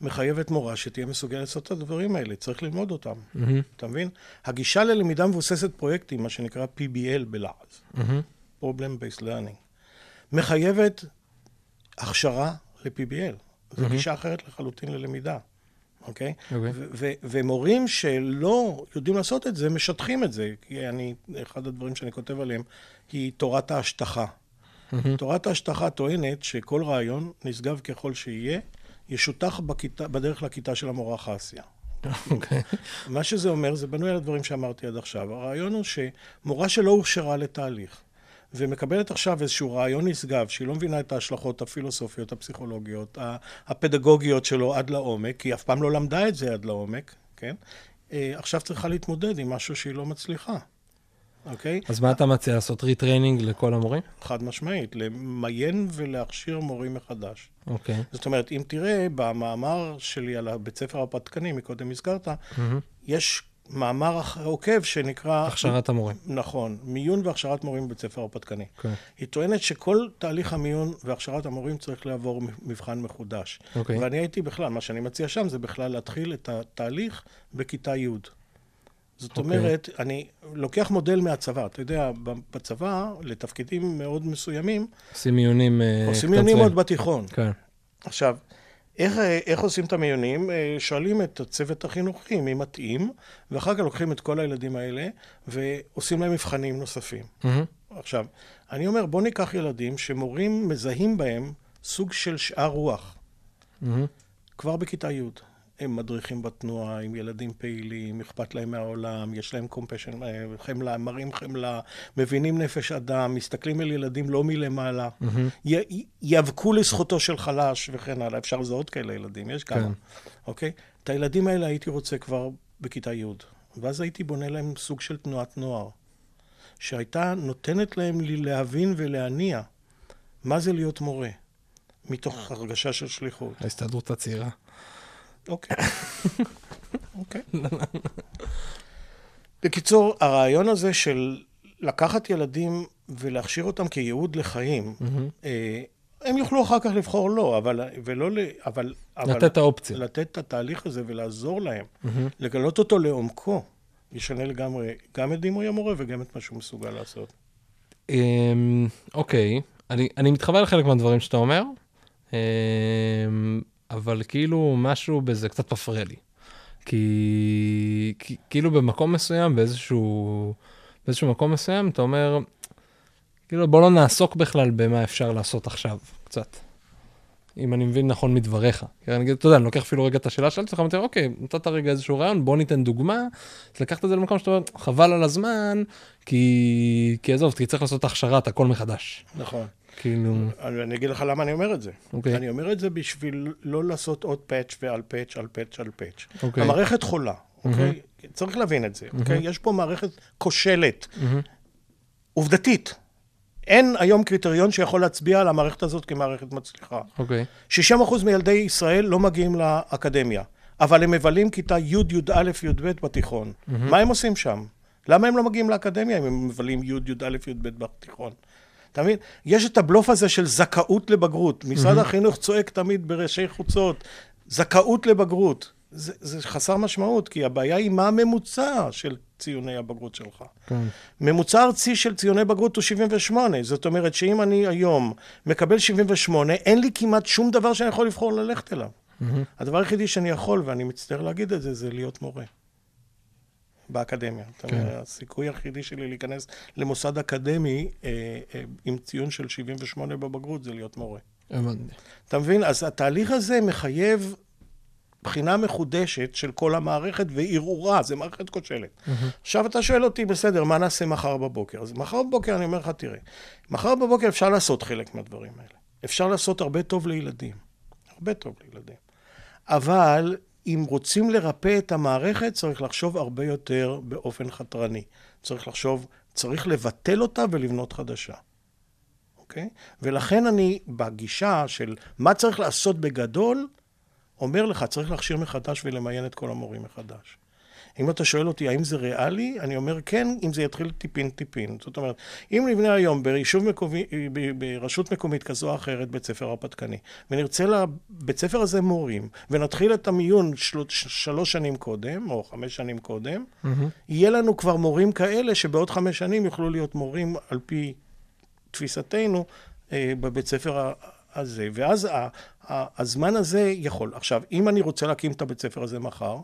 מחייבת מורה שתהיה מסוגלת לעשות את הדברים האלה, צריך ללמוד אותם. מהמם, אתה מבין? הגישה ללמידה מבוססת פרויקטים, מה שנקרא PBL בלעז, מהמם, Problem Based Learning, מחייבת הכשרה ל-PBL. זו גישה אחרת לחלוטין ללמידה, אוקיי? אוקיי. ומורים שלא יודעים לעשות את זה, משטחים את זה. כי אני, אחד הדברים שאני כותב עליהם היא תורת ההשטחה. תורת ההשטחה טוענת שכל רעיון, נשגב ככל שיהיה, ישותח בכיתה, בדרך לכיתה של המורה חסיה. אוקיי. מה שזה אומר, זה בנוי על הדברים שאמרתי עד עכשיו. הרעיון הוא שמורה שלא הוכשרה לתהליך, ומקבלת עכשיו איזשהו רעיון נשגב, שהיא לא מבינה את ההשלכות הפילוסופיות, הפסיכולוגיות, הפדגוגיות שלו עד לעומק, כי היא אף פעם לא למדה את זה עד לעומק, כן? אה, עכשיו צריכה להתמודד עם משהו שהיא לא מצליחה, אוקיי? אז מה אתה מציע, לעשות retraining לכל המורים? חד משמעית, למיין ולהכשיר מורים מחדש. אוקיי. זאת אומרת, אם תראה, במאמר שלי על הבית ספר הרפתקני, מקודם הזכרת, מהמם. יש מאמר עוקב שנקרא... הכשרת המורים. נכון, מיון והכשרת מורים בבית ספר הרפתקני. אוקיי. היא טוענת שכל תהליך המיון והכשרת המורים צריך לעבור מבחן מחודש. אוקיי. ואני הייתי בכלל, מה שאני מציע שם זה בכלל להתחיל את התהליך בכיתה י'. זאת אוקיי. אומרת, אני לוקח מודל מהצבא. אתה יודע, בצבא, לתפקידים מאוד מסוימים, עושים מיונים אה, עושים מיונים. עוד בתיכון. כן. עכשיו, איך, איך עושים את המיונים? אה, שואלים את הצוות החינוכי מי מתאים, ואחר כך לוקחים את כל הילדים האלה ועושים להם מבחנים נוספים. מהמם. עכשיו, אני אומר, בואו ניקח ילדים שמורים מזהים בהם סוג של שאר רוח, מהמם. כבר בכיתה י'. הם מדריכים בתנועה, עם ילדים פעילים, אכפת להם מהעולם, יש להם קומפשן, חמלה, מראים חמלה, מבינים נפש אדם, מסתכלים על ילדים לא מלמעלה, מהמם. י- יאבקו לזכותו של חלש וכן הלאה. אפשר לזהות כאלה ילדים, יש כמה. כן. אוקיי? את הילדים האלה הייתי רוצה כבר בכיתה י', ואז הייתי בונה להם סוג של תנועת נוער, שהייתה נותנת להם להבין ולהניע מה זה להיות מורה, מתוך הרגשה של שליחות. ההסתדרות הצעירה. אוקיי. אוקיי. בקיצור, הרעיון הזה של לקחת ילדים ולהכשיר אותם כייעוד לחיים, מהמם. אה, הם יוכלו אחר כך לבחור לא, אבל, ולא, ל- אבל, אבל לתת את האופציה. לתת את התהליך הזה ולעזור להם, מהמם. לגלות אותו לעומקו, ישנה לגמרי גם את דימוי המורה וגם את מה שהוא מסוגל לעשות. אמ, אוקיי, אני, אני מתחבר לחלק מהדברים שאתה אומר, אמ, אבל כאילו משהו בזה קצת מפריע לי. כי, כאילו במקום מסוים, באיזשהו, באיזשהו מקום מסוים, אתה אומר, כאילו בוא לא נעסוק בכלל במה אפשר לעשות עכשיו, קצת. אם אני מבין נכון מדבריך. כי אני אגיד, אתה יודע, אני לוקח אפילו רגע את השאלה שאלתי אותך, ואומר, אוקיי, נתת רגע איזשהו רעיון, בוא ניתן דוגמה, אז לקחת את זה למקום שאתה אומר, חבל על הזמן, כי, כי עזוב, כי צריך לעשות הכשרת הכל מחדש. נכון. כאילו, אני אני אגיד לך למה אני אומר את זה. אוקיי. אני אומר את זה בשביל לא לעשות עוד פאץ' ועל פאץ' על פאץ' על פאץ'. אוקיי. המערכת חולה, אוקיי? צריך להבין את זה, אוקיי? יש פה מערכת כושלת, עובדתית. אין היום קריטריון שיכול להצביע על המערכת הזאת כמערכת מצליחה. אוקיי. 60% מילדי ישראל לא מגיעים לאקדמיה, אבל הם מבלים כיתה י', י"א, י"ב בתיכון. מה הם עושים שם? למה הם לא מגיעים לאקדמיה אם הם מבלים י', י"א, י"ב בתיכון? אתה מבין? יש את הבלוף הזה של זכאות לבגרות. משרד החינוך צועק תמיד בראשי חוצות, זכאות לבגרות. זה, זה חסר משמעות, כי הבעיה היא מה הממוצע של ציוני הבגרות שלך. כן. ממוצע ארצי של ציוני בגרות הוא 78. זאת אומרת שאם אני היום מקבל 78, אין לי כמעט שום דבר שאני יכול לבחור ללכת אליו. הדבר היחידי שאני יכול, ואני מצטער להגיד את זה, זה להיות מורה. באקדמיה. כן. הסיכוי היחידי שלי להיכנס למוסד אקדמי אה, אה, עם ציון של 78 בבגרות זה להיות מורה. הבנתי. אתה מבין? אז התהליך הזה מחייב בחינה מחודשת של כל המערכת וערעורה, זה מערכת כושלת. עכשיו אתה שואל אותי, בסדר, מה נעשה מחר בבוקר? אז מחר בבוקר אני אומר לך, תראה, מחר בבוקר אפשר לעשות חלק מהדברים האלה. אפשר לעשות הרבה טוב לילדים. הרבה טוב לילדים. אבל אם רוצים לרפא את המערכת, צריך לחשוב הרבה יותר באופן חתרני. צריך לחשוב, צריך לבטל אותה ולבנות חדשה. אוקיי? ולכן אני, בגישה של מה צריך לעשות בגדול, אומר לך, צריך להכשיר מחדש ולמיין את כל המורים מחדש. אם אתה שואל אותי האם זה ריאלי, אני אומר כן, אם זה יתחיל טיפין-טיפין. זאת אומרת, אם נבנה היום ביישוב מקומי, ברשות מקומית כזו או אחרת בית ספר הרפתקני, ונרצה לבית ספר הזה מורים, ונתחיל את המיון של... שלוש שנים קודם, או חמש שנים קודם, יהיה לנו כבר מורים כאלה שבעוד חמש שנים יוכלו להיות מורים על פי תפיסתנו אה, בבית ספר הזה. ואז ה- הזמן הזה יכול. עכשיו, אם אני רוצה להקים את הבית ספר הזה מחר,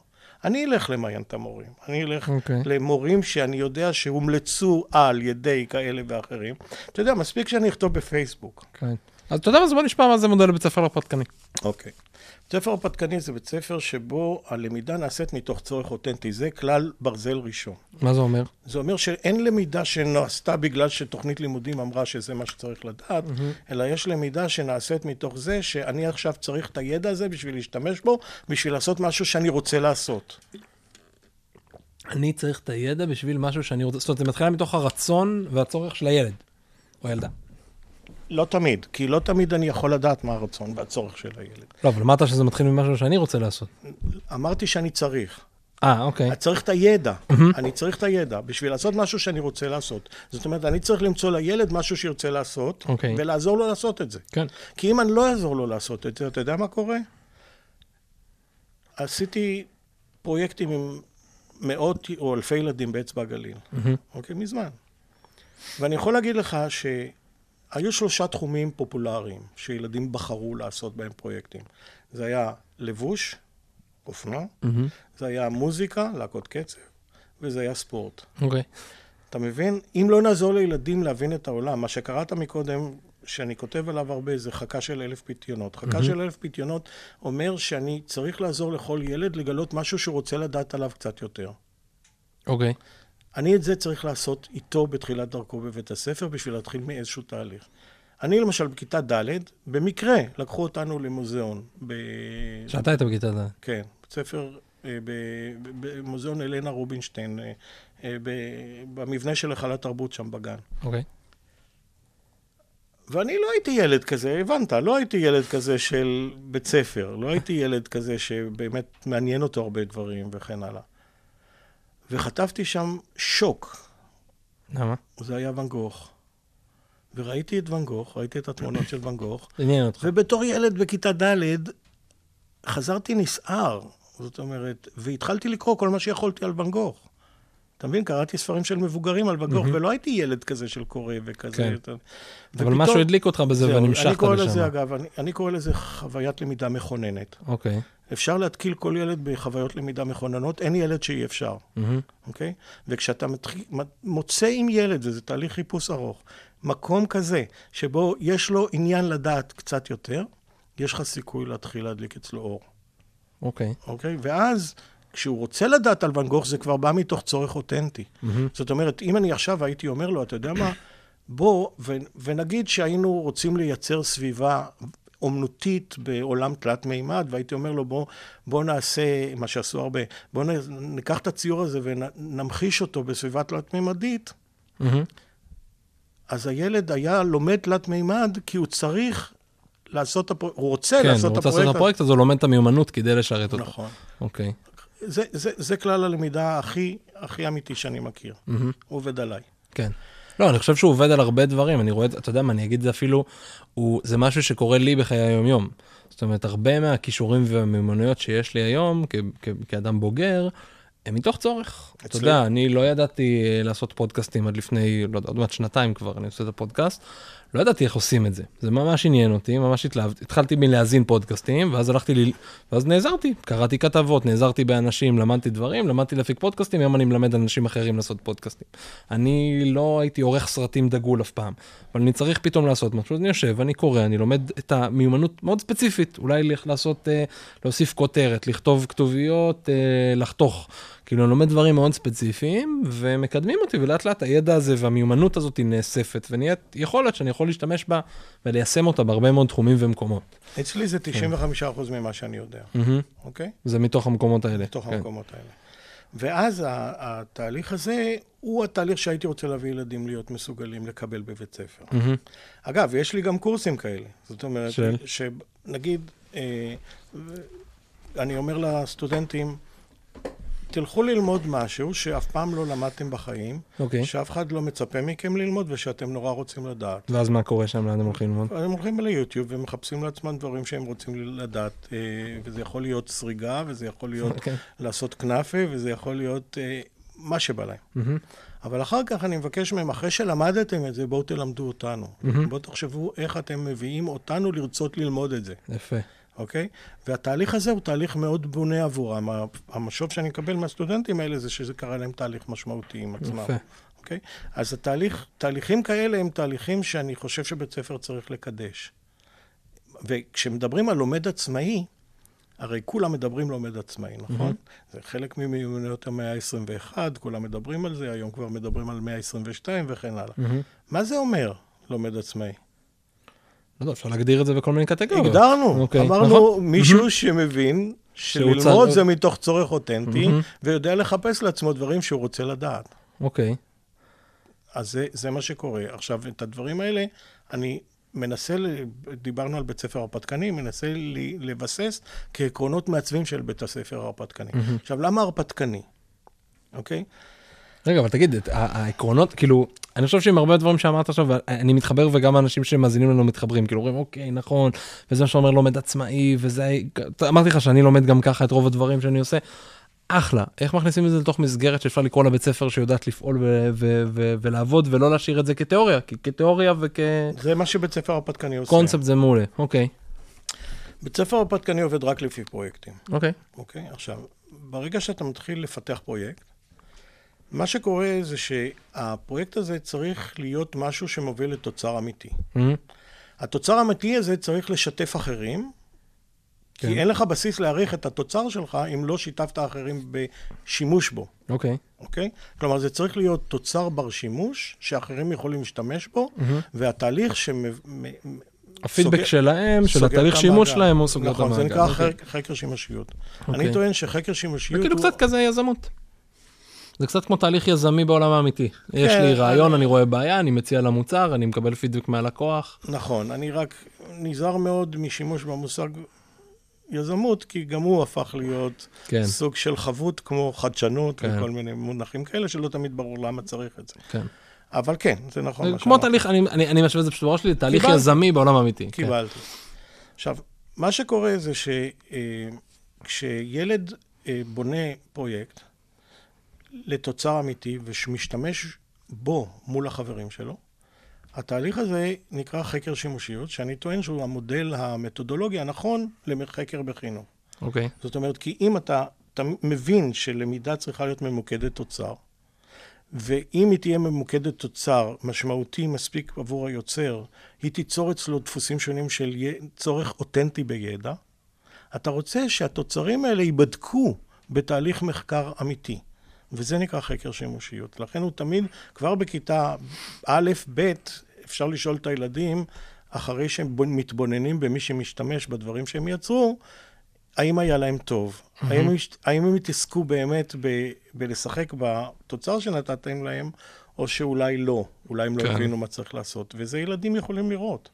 אני אלך למיין את המורים. אני אלך אוקיי. למורים שאני יודע שהומלצו על ידי כאלה ואחרים. אתה יודע, מספיק שאני אכתוב בפייסבוק. כן. אז אתה יודע מה, אז בוא נשמע מה זה מודל לבית ספר. אוקיי. בית ספר הרפתקני זה בית ספר שבו הלמידה נעשית מתוך צורך אותנטי. זה כלל ברזל ראשון. מה זה אומר? זה אומר שאין למידה שנעשתה בגלל שתוכנית לימודים אמרה שזה מה שצריך לדעת, אלא יש למידה שנעשית מתוך זה שאני עכשיו צריך את הידע הזה בשביל להשתמש בו, בשביל לעשות משהו שאני רוצה לעשות. אני צריך את הידע בשביל משהו שאני רוצה, זאת אומרת, זה מתחילה מתוך הרצון והצורך של הילד, או הילדה. לא תמיד, כי לא תמיד אני יכול לדעת מה הרצון והצורך של הילד. לא, אבל אמרת שזה מתחיל ממשהו שאני רוצה לעשות. אמרתי שאני צריך. אה, אוקיי. אני צריך את הידע, אני צריך את הידע בשביל לעשות משהו שאני רוצה לעשות. זאת אומרת, אני צריך למצוא לילד משהו שירצה לעשות, אוקיי. ולעזור לו לעשות את זה. כן. כי אם אני לא אעזור לו לעשות את זה, אתה יודע מה קורה? עשיתי פרויקטים עם מאות או אלפי ילדים באצבע הגליל, אוקיי? מזמן. ואני יכול להגיד לך שהיו שלושה תחומים פופולריים שילדים בחרו לעשות בהם פרויקטים. זה היה לבוש, אופנה, זה היה מוזיקה, להקות קצב, וזה היה ספורט. אוקיי. אתה מבין? אם לא נעזור לילדים להבין את העולם, מה שקראת מקודם, שאני כותב עליו הרבה, זה חכה של אלף פיתיונות. חכה של אלף פיתיונות אומר שאני צריך לעזור לכל ילד לגלות משהו שהוא רוצה לדעת עליו קצת יותר. אוקיי. אני את זה צריך לעשות איתו בתחילת דרכו בבית הספר בשביל להתחיל מאיזשהו תהליך. אני למשל בכיתה ד', במקרה לקחו אותנו למוזיאון. ב... שאתה היית בכיתה ד'. כן, בית ספר אה, במוזיאון אלנה רובינשטיין, אה, אה, במבנה של היכל התרבות שם בגן. אוקיי. ואני לא הייתי ילד כזה, הבנת, לא הייתי ילד כזה של בית ספר, לא הייתי ילד כזה שבאמת מעניין אותו הרבה דברים וכן הלאה. וחטפתי שם שוק, למה? זה היה ואן גוך. וראיתי את ואן גוך, ראיתי את התמונות של ואן גוך, עניין אותך. ובתור ילד בכיתה ד' חזרתי נסער, זאת אומרת, והתחלתי לקרוא כל מה שיכולתי על ואן גוך. אתה מבין? קראתי ספרים של מבוגרים על ואן גוך, ולא הייתי ילד כזה של קורא וכזה. כן. אתה- אבל ופתאום- משהו הדליק אותך בזה זהו, אני ונמשכת קורא לזה, לשם. אגב, אני, אני קורא לזה חוויית למידה מכוננת. אוקיי. אפשר להתקיל כל ילד בחוויות למידה מכוננות, אין ילד שאי אפשר, מהמם. אוקיי? וכשאתה מתחיל, מוצא עם ילד, וזה תהליך חיפוש ארוך, מקום כזה, שבו יש לו עניין לדעת קצת יותר, יש לך סיכוי להתחיל להדליק אצלו אור, אוקיי. אוקיי? ואז, כשהוא רוצה לדעת על ואן גוך, זה כבר בא מתוך צורך אותנטי. מהמם. זאת אומרת, אם אני עכשיו הייתי אומר לו, אתה יודע מה, בוא, ו- ונגיד שהיינו רוצים לייצר סביבה אומנותית בעולם תלת מימד, והייתי אומר לו, בוא, בוא נעשה, מה שעשו הרבה, בוא ניקח את הציור הזה ונמחיש אותו בסביבה תלת מימדית, מהמם. אז הילד היה לומד תלת מימד כי הוא צריך לעשות את הפרויקט, הוא רוצה כן, לעשות הוא את רוצה לעשות הפרויקט. את הפרויקט, אז הוא לומד את המיומנות כדי לשרת אותו. נכון. אוקיי. זה, זה, זה כלל הלמידה הכי, הכי אמיתי שאני מכיר. הוא עובד עליי. כן. לא, אני חושב שהוא עובד על הרבה דברים, אני רואה, את- אתה יודע מה, אני אגיד את זה אפילו, הוא, זה משהו שקורה לי בחיי היום-יום. זאת אומרת, הרבה מהכישורים והמיומנויות שיש לי היום, כ, כ, כאדם בוגר, הם מתוך צורך. אתה אצלי. יודע, אני לא ידעתי אה, לעשות פודקאסטים עד לפני, לא יודע, עוד מעט שנתיים כבר, אני עושה את הפודקאסט. לא ידעתי איך עושים את זה. זה ממש עניין אותי, ממש התלהבתי. התחלתי מלהאזין פודקאסטים, ואז הלכתי, ל... ואז נעזרתי, קראתי כתבות, נעזרתי באנשים, למדתי דברים, למדתי להפיק פודקאסטים, היום אני מלמד אנשים אחרים לעשות פודקאסטים. אני לא הייתי עורך סרטים דגול אף פעם, אבל אני צריך פתאום לעשות משהו, אז אני יושב, אני קורא, אני לומד את המיומנות מאוד ספציפית, אולי לעשות, אה, להוסיף כותרת, לכתוב כתוביות, אה, לחתוך. כאילו, אני לומד דברים מאוד ספציפיים, ומקדמים אותי, ולאט לאט הידע הזה והמיומנות הזאת היא נאספת, ונהיית יכולת שאני יכול להשתמש בה וליישם אותה בהרבה מאוד תחומים ומקומות. אצלי זה 95% ממה שאני יודע. אוקיי? זה מתוך המקומות האלה. בתוך כן. המקומות האלה. ואז התהליך הזה הוא התהליך שהייתי רוצה להביא ילדים להיות מסוגלים לקבל בבית ספר. מהמם. אגב, יש לי גם קורסים כאלה. זאת אומרת, של? שנגיד, אה, אני אומר לסטודנטים, תלכו ללמוד משהו שאף פעם לא למדתם בחיים, אוקיי. שאף אחד לא מצפה מכם ללמוד ושאתם נורא רוצים לדעת. ואז מה קורה שם, לאן הם הולכים ללמוד? הם הולכים ליוטיוב ומחפשים לעצמם דברים שהם רוצים לדעת, אה, וזה יכול להיות סריגה, וזה יכול להיות אוקיי. לעשות כנאפה, וזה יכול להיות אה, מה שבא להם. מהמם. אבל אחר כך אני מבקש מהם, אחרי שלמדתם את זה, בואו תלמדו אותנו. מהמם. בואו תחשבו איך אתם מביאים אותנו לרצות ללמוד את זה, יפה. אוקיי? והתהליך הזה הוא תהליך מאוד בונה עבורם. המשוב שאני מקבל מהסטודנטים האלה זה שזה קרה להם תהליך משמעותי עם עצמם. יפה. אוקיי? אז התהליך, תהליכים כאלה הם תהליכים שאני חושב שבית ספר צריך לקדש. וכשמדברים על לומד עצמאי, הרי כולם מדברים לומד עצמאי, נכון? זה חלק ממיומנויות המאה ה-21, כולם מדברים על זה, היום כבר מדברים על מאה ה-22 וכן הלאה. מהמם. מה זה אומר לומד עצמאי? לא יודע, אפשר להגדיר את זה בכל מיני קטגוריות. הגדרנו, אוקיי, אמרנו נכון. מישהו שמבין שללמוד זה מתוך צורך אותנטי. ויודע לחפש לעצמו דברים שהוא רוצה לדעת. אוקיי. אז זה, זה מה שקורה. עכשיו, את הדברים האלה, אני מנסה, דיברנו על בית ספר הרפתקני, מנסה לבסס כעקרונות מעצבים של בית הספר ההרפתקני. עכשיו, למה הרפתקני? אוקיי? רגע, אבל תגיד, העקרונות, כאילו, אני חושב שעם הרבה דברים שאמרת עכשיו, אני מתחבר וגם האנשים שמאזינים לנו מתחברים, כאילו אומרים, אוקיי, נכון, וזה מה שאומר לומד עצמאי, וזה, אמרתי לך שאני לומד גם ככה את רוב הדברים שאני עושה. אחלה, איך מכניסים את זה לתוך מסגרת שאפשר לקרוא לה בית ספר שיודעת לפעול ו- ו- ו- ולעבוד ולא להשאיר את זה כתיאוריה, כי כתיאוריה זה מה שבית ספר הרפתקני עושה. וכקונספט זה מעולה, אוקיי, בית ספר הרפתקני עובד רק לפי פרויקטים. אוקיי, אוקיי? עכשיו, ברגע שאתה מתחיל לפתח פרויקט, מה שקורה זה שהפרויקט הזה צריך להיות משהו שמוביל לתוצר אמיתי. מהמם, התוצר האמיתי הזה צריך לשתף אחרים, כן. כי אין לך בסיס להעריך את התוצר שלך אם לא שיתפת אחרים בשימוש בו, אוקיי, אוקיי? כלומר, זה צריך להיות תוצר בר שימוש, שאחרים יכולים להשתמש בו, והתהליך שמ... מ- הפידבק סוגר- שלהם, של התהליך שימוש. שלהם הוא סוגר את המעגל. נכון, זה נקרא אוקיי. חק- חקר שימושיות. אוקיי. אני טוען שחקר שימושיות זה כאילו הוא... קצת כזה יזמות. זה קצת כמו תהליך יזמי בעולם האמיתי. יש לי רעיון, אני- אני רואה בעיה, אני מציע למוצר, אני מקבל פידבק מהלקוח. נכון, אני רק נזהר מאוד משימוש במושג יזמות, כי גם הוא הפך להיות כן, סוג של חבות כמו חדשנות כן. וכל מיני מונחים כאלה, שלא תמיד ברור למה צריך את זה. כן. אבל כן, זה נכון. כמו. תהליך, אני- אני אני משווה את זה פשוט בראש שלי, תהליך קיבלתי. יזמי בעולם האמיתי. כן. קיבלתי. עכשיו, מה שקורה זה שכשילד בונה פרויקט לתוצר אמיתי ומשתמש בו מול החברים שלו, התהליך הזה נקרא חקר שימושיות, שאני טוען שהוא המודל המתודולוגי הנכון לחקר בחינוך. אוקיי. זאת אומרת, כי אם אתה, אתה מבין שלמידה צריכה להיות ממוקדת תוצר, ואם היא תהיה ממוקדת תוצר משמעותי מספיק עבור היוצר, היא תיצור אצלו דפוסים שונים של צורך אותנטי בידע. אתה רוצה שהתוצרים האלה ייבדקו בתהליך מחקר אמיתי. וזה נקרא חקר שימושיות. לכן הוא תמיד, כבר בכיתה א', ב', אפשר לשאול את הילדים, אחרי שהם מתבוננים במי שמשתמש בדברים שהם יצרו, האם היה להם טוב? Mm-hmm. האם, האם הם התעסקו באמת ב, בלשחק בתוצר שנתתם להם, או שאולי לא, אולי הם לא כן. הבינו מה צריך לעשות. וזה ילדים יכולים לראות.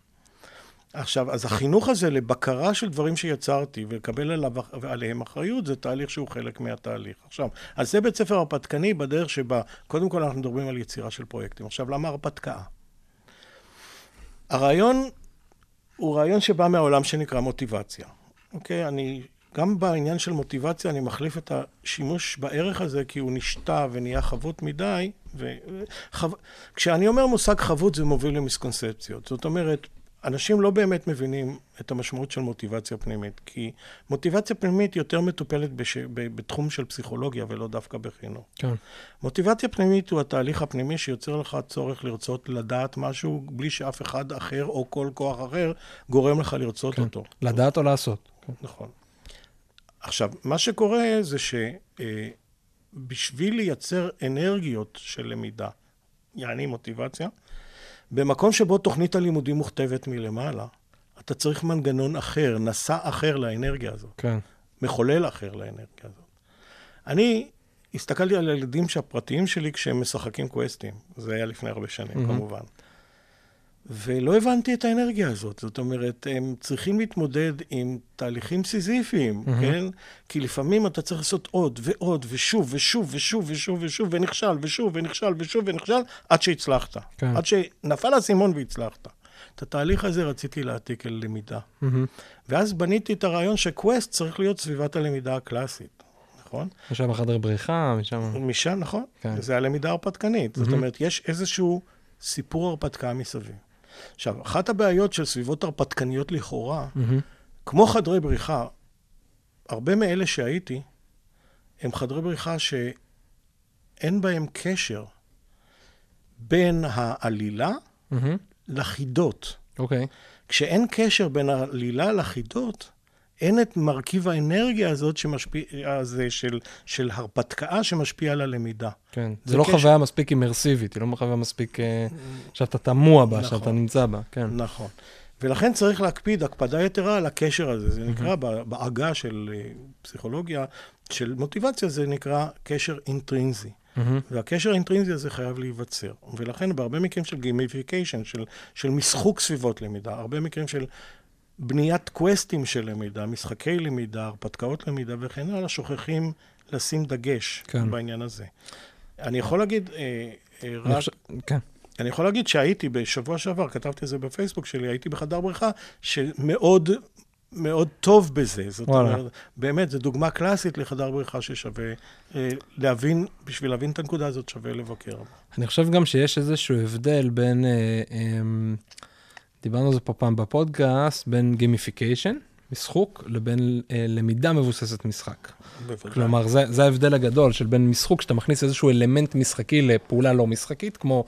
עכשיו, אז החינוך הזה לבקרה של דברים שיצרתי ולקבל עליו, עליהם אחריות, זה תהליך שהוא חלק מהתהליך. עכשיו, אז זה בית ספר הרפתקני בדרך שבה, קודם כל אנחנו מדברים על יצירה של פרויקטים. עכשיו, למה הרפתקה? הרעיון הוא רעיון שבא מהעולם שנקרא מוטיבציה. אוקיי? אני, גם בעניין של מוטיבציה אני מחליף את השימוש בערך הזה, כי הוא נשתה ונהיה חבוט מדי. ו... חו... כשאני אומר מושג חבוט זה מוביל למיסקונספציות. זאת אומרת, אנשים לא באמת מבינים את המשמעות של מוטיבציה פנימית, כי מוטיבציה פנימית יותר מטופלת בש... בתחום של פסיכולוגיה ולא דווקא בחינוך. כן. מוטיבציה פנימית הוא התהליך הפנימי שיוצר לך צורך לרצות לדעת משהו בלי שאף אחד אחר או כל כוח אחר גורם לך לרצות כן. אותו. לדעת או לעשות. כן. נכון. עכשיו, מה שקורה זה שבשביל אה, לייצר אנרגיות של למידה, יעני מוטיבציה, במקום שבו תוכנית הלימודים מוכתבת מלמעלה, אתה צריך מנגנון אחר, נשא אחר לאנרגיה הזאת. כן. מחולל אחר לאנרגיה הזאת. אני הסתכלתי על הילדים הפרטיים שלי כשהם משחקים קווסטים. זה היה לפני הרבה שנים, mm-hmm. כמובן. ולא הבנתי את האנרגיה הזאת. זאת אומרת, הם צריכים להתמודד עם תהליכים סיזיפיים, mm-hmm. כן? כי לפעמים אתה צריך לעשות עוד ועוד, ושוב, ושוב, ושוב, ושוב, ושוב, ונכשל, ושוב, ונכשל, ושוב, ונכשל, עד שהצלחת. כן. עד שנפל האסימון והצלחת. את התהליך הזה רציתי להעתיק אל למידה. Mm-hmm. ואז בניתי את הרעיון שקווסט צריך להיות סביבת הלמידה הקלאסית. נכון? משם החדר בריחה, משם... משם, נכון. כן. זה הלמידה ההרפתקנית. Mm-hmm. זאת אומרת, יש איזשהו סיפור הרפתקה מסביב. עכשיו, אחת הבעיות של סביבות הרפתקניות לכאורה, mm-hmm. כמו חדרי בריחה, הרבה מאלה שהייתי, הם חדרי בריחה שאין בהם קשר בין העלילה mm-hmm. לחידות. אוקיי. Okay. כשאין קשר בין העלילה לחידות, אין את מרכיב האנרגיה הזאת שמשפיע, הזה של, של הרפתקה שמשפיע על הלמידה. כן, זה, זה לא קשר. חוויה מספיק אימרסיבית, היא לא חוויה מספיק אה, שאתה טמוע בה, נכון, שאתה נמצא בה, כן. נכון. ולכן צריך להקפיד הקפדה יתרה על הקשר הזה. זה נקרא mm-hmm. בעגה של אה, פסיכולוגיה, של מוטיבציה, זה נקרא קשר אינטרינזי. Mm-hmm. והקשר האינטרינזי הזה חייב להיווצר. ולכן בהרבה מקרים של gamification, של, של משחוק סביבות למידה, הרבה מקרים של בניית קווסטים של למידה, משחקי למידה, הרפתקאות למידה וכן הלאה, שוכחים לשים דגש כן. בעניין הזה. אני יכול להגיד, אה, אה, רק... חושב, כן. אני יכול להגיד שהייתי בשבוע שעבר, כתבתי את זה בפייסבוק שלי, הייתי בחדר בריחה שמאוד מאוד טוב בזה. זאת וואלה. אומרת, באמת, זו דוגמה קלאסית לחדר בריחה ששווה אה, להבין, בשביל להבין את הנקודה הזאת שווה לבקר. אני חושב גם שיש איזשהו הבדל בין... אה, אה, דיברנו על זה פה פעם בפודקאסט, בין gamification, משחוק, לבין אה, למידה מבוססת משחק. בוודאי. כלומר, זה, זה ההבדל הגדול של בין משחוק, שאתה מכניס איזשהו אלמנט משחקי לפעולה לא משחקית, כמו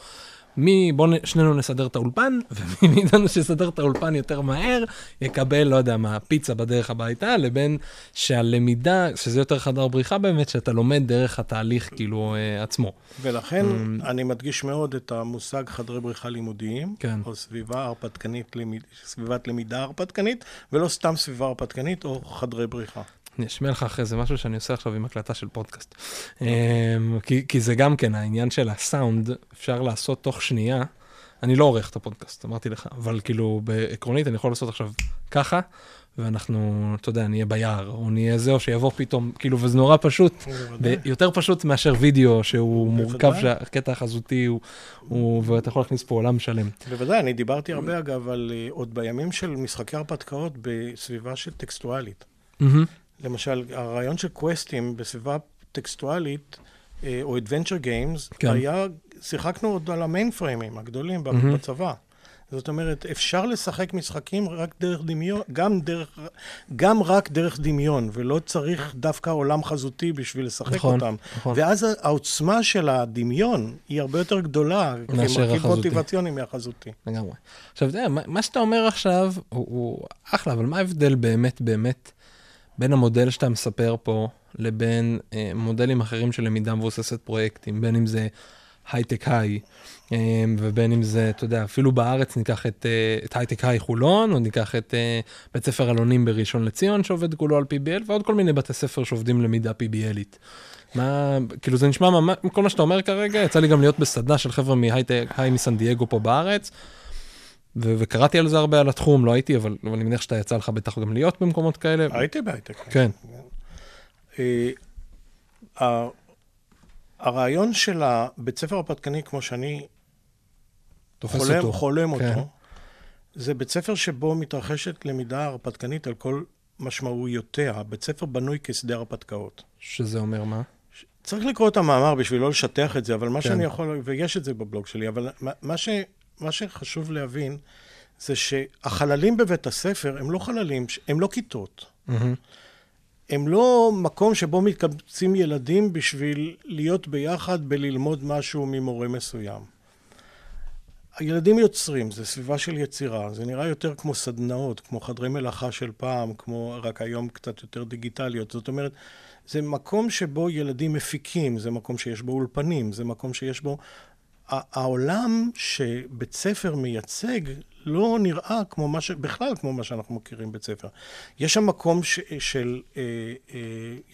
מי, בואו שנינו נסדר את האולפן, ומי מאיתנו שיסדר את האולפן יותר מהר, יקבל, לא יודע מה, פיצה בדרך הביתה, לבין שהלמידה, שזה יותר חדר בריחה באמת, שאתה לומד דרך התהליך כאילו אה, עצמו. ולכן um, אני מדגיש מאוד את המושג חדרי בריחה לימודיים, כן. או סביבה הרפתקנית, סביבת למידה הרפתקנית, ולא סתם סביבה הרפתקנית או חדרי בריחה. אני אשמיע לך אחרי זה משהו שאני עושה עכשיו עם הקלטה של פודקאסט. אמ, כי, כי זה גם כן העניין של הסאונד, אפשר לעשות תוך שנייה. אני לא עורך את הפודקאסט, אמרתי לך, אבל כאילו בעקרונית אני יכול לעשות עכשיו ככה, ואנחנו, אתה יודע, נהיה ביער, או נהיה זה, או שיבוא פתאום, כאילו, וזה נורא פשוט, יותר פשוט מאשר וידאו שהוא מורכב, שהקטע החזותי הוא, הוא, ואתה יכול להכניס פה עולם שלם. בוודאי, אני דיברתי הרבה אגב על uh, עוד בימים של משחקי הרפתקאות בסביבה של טקסטואלית. Mm-hmm. למשל, הרעיון של קווסטים בסביבה טקסטואלית, אה, או adventure games, כן. היה, שיחקנו עוד על המיין פריימים הגדולים mm-hmm. בצבא. זאת אומרת, אפשר לשחק משחקים רק דרך דמיון, גם, דרך, גם רק דרך דמיון, ולא צריך דווקא עולם חזותי בשביל לשחק נכון, אותם. נכון. ואז העוצמה של הדמיון היא הרבה יותר גדולה, מאשר כמרכיב החזותי. מוטיבציוני מהחזותי. לגמרי. עכשיו, אתה יודע, מה- מה שאתה אומר עכשיו הוא, הוא אחלה, אבל מה ההבדל באמת באמת בין המודל שאתה מספר פה לבין אה, מודלים אחרים של למידה מבוססת פרויקטים, בין אם זה הייטק היי, אה, ובין אם זה, אתה יודע, אפילו בארץ ניקח את, אה, את הייטק היי חולון, או ניקח את אה, בית ספר אלונים בראשון לציון שעובד כולו על PBL, ועוד כל מיני בתי ספר שעובדים למידה PBLית. מה, כאילו זה נשמע ממש, כל מה שאתה אומר כרגע, יצא לי גם להיות בסדנה של חבר'ה מהייטק היי מסן דייגו פה בארץ, ו- וקראתי על זה הרבה על התחום, לא הייתי, אבל, אבל אני מניח שאתה יצא לך בטח גם להיות במקומות כאלה. הייתי בהייטק. כן, אה, הרעיון של הבית ספר הרפתקני, כמו שאני חולם, אותו. חולם כן. אותו, זה בית ספר שבו מתרחשת למידה הרפתקנית על כל משמעויותיה. בית ספר בנוי כשדה הרפתקאות. שזה אומר מה? צריך לקרוא את המאמר בשביל לא לשטח את זה, אבל מה כן. שאני יכול, ויש את זה בבלוג שלי, אבל מה- מה, ש, מה שחשוב להבין זה שהחללים בבית הספר הם לא חללים, הם לא כיתות. מהמם. הם לא מקום שבו מתקבצים ילדים בשביל להיות ביחד בללמוד משהו ממורה מסוים. הילדים יוצרים, זה סביבה של יצירה, זה נראה יותר כמו סדנאות, כמו חדרי מלאכה של פעם, כמו רק היום קצת יותר דיגיטליות. זאת אומרת, זה מקום שבו ילדים מפיקים, זה מקום שיש בו אולפנים, זה מקום שיש בו... העולם שבית ספר מייצג לא נראה כמו מה ש... בכלל כמו מה שאנחנו מכירים בית ספר. יש שם מקום ש... של... אה, אה,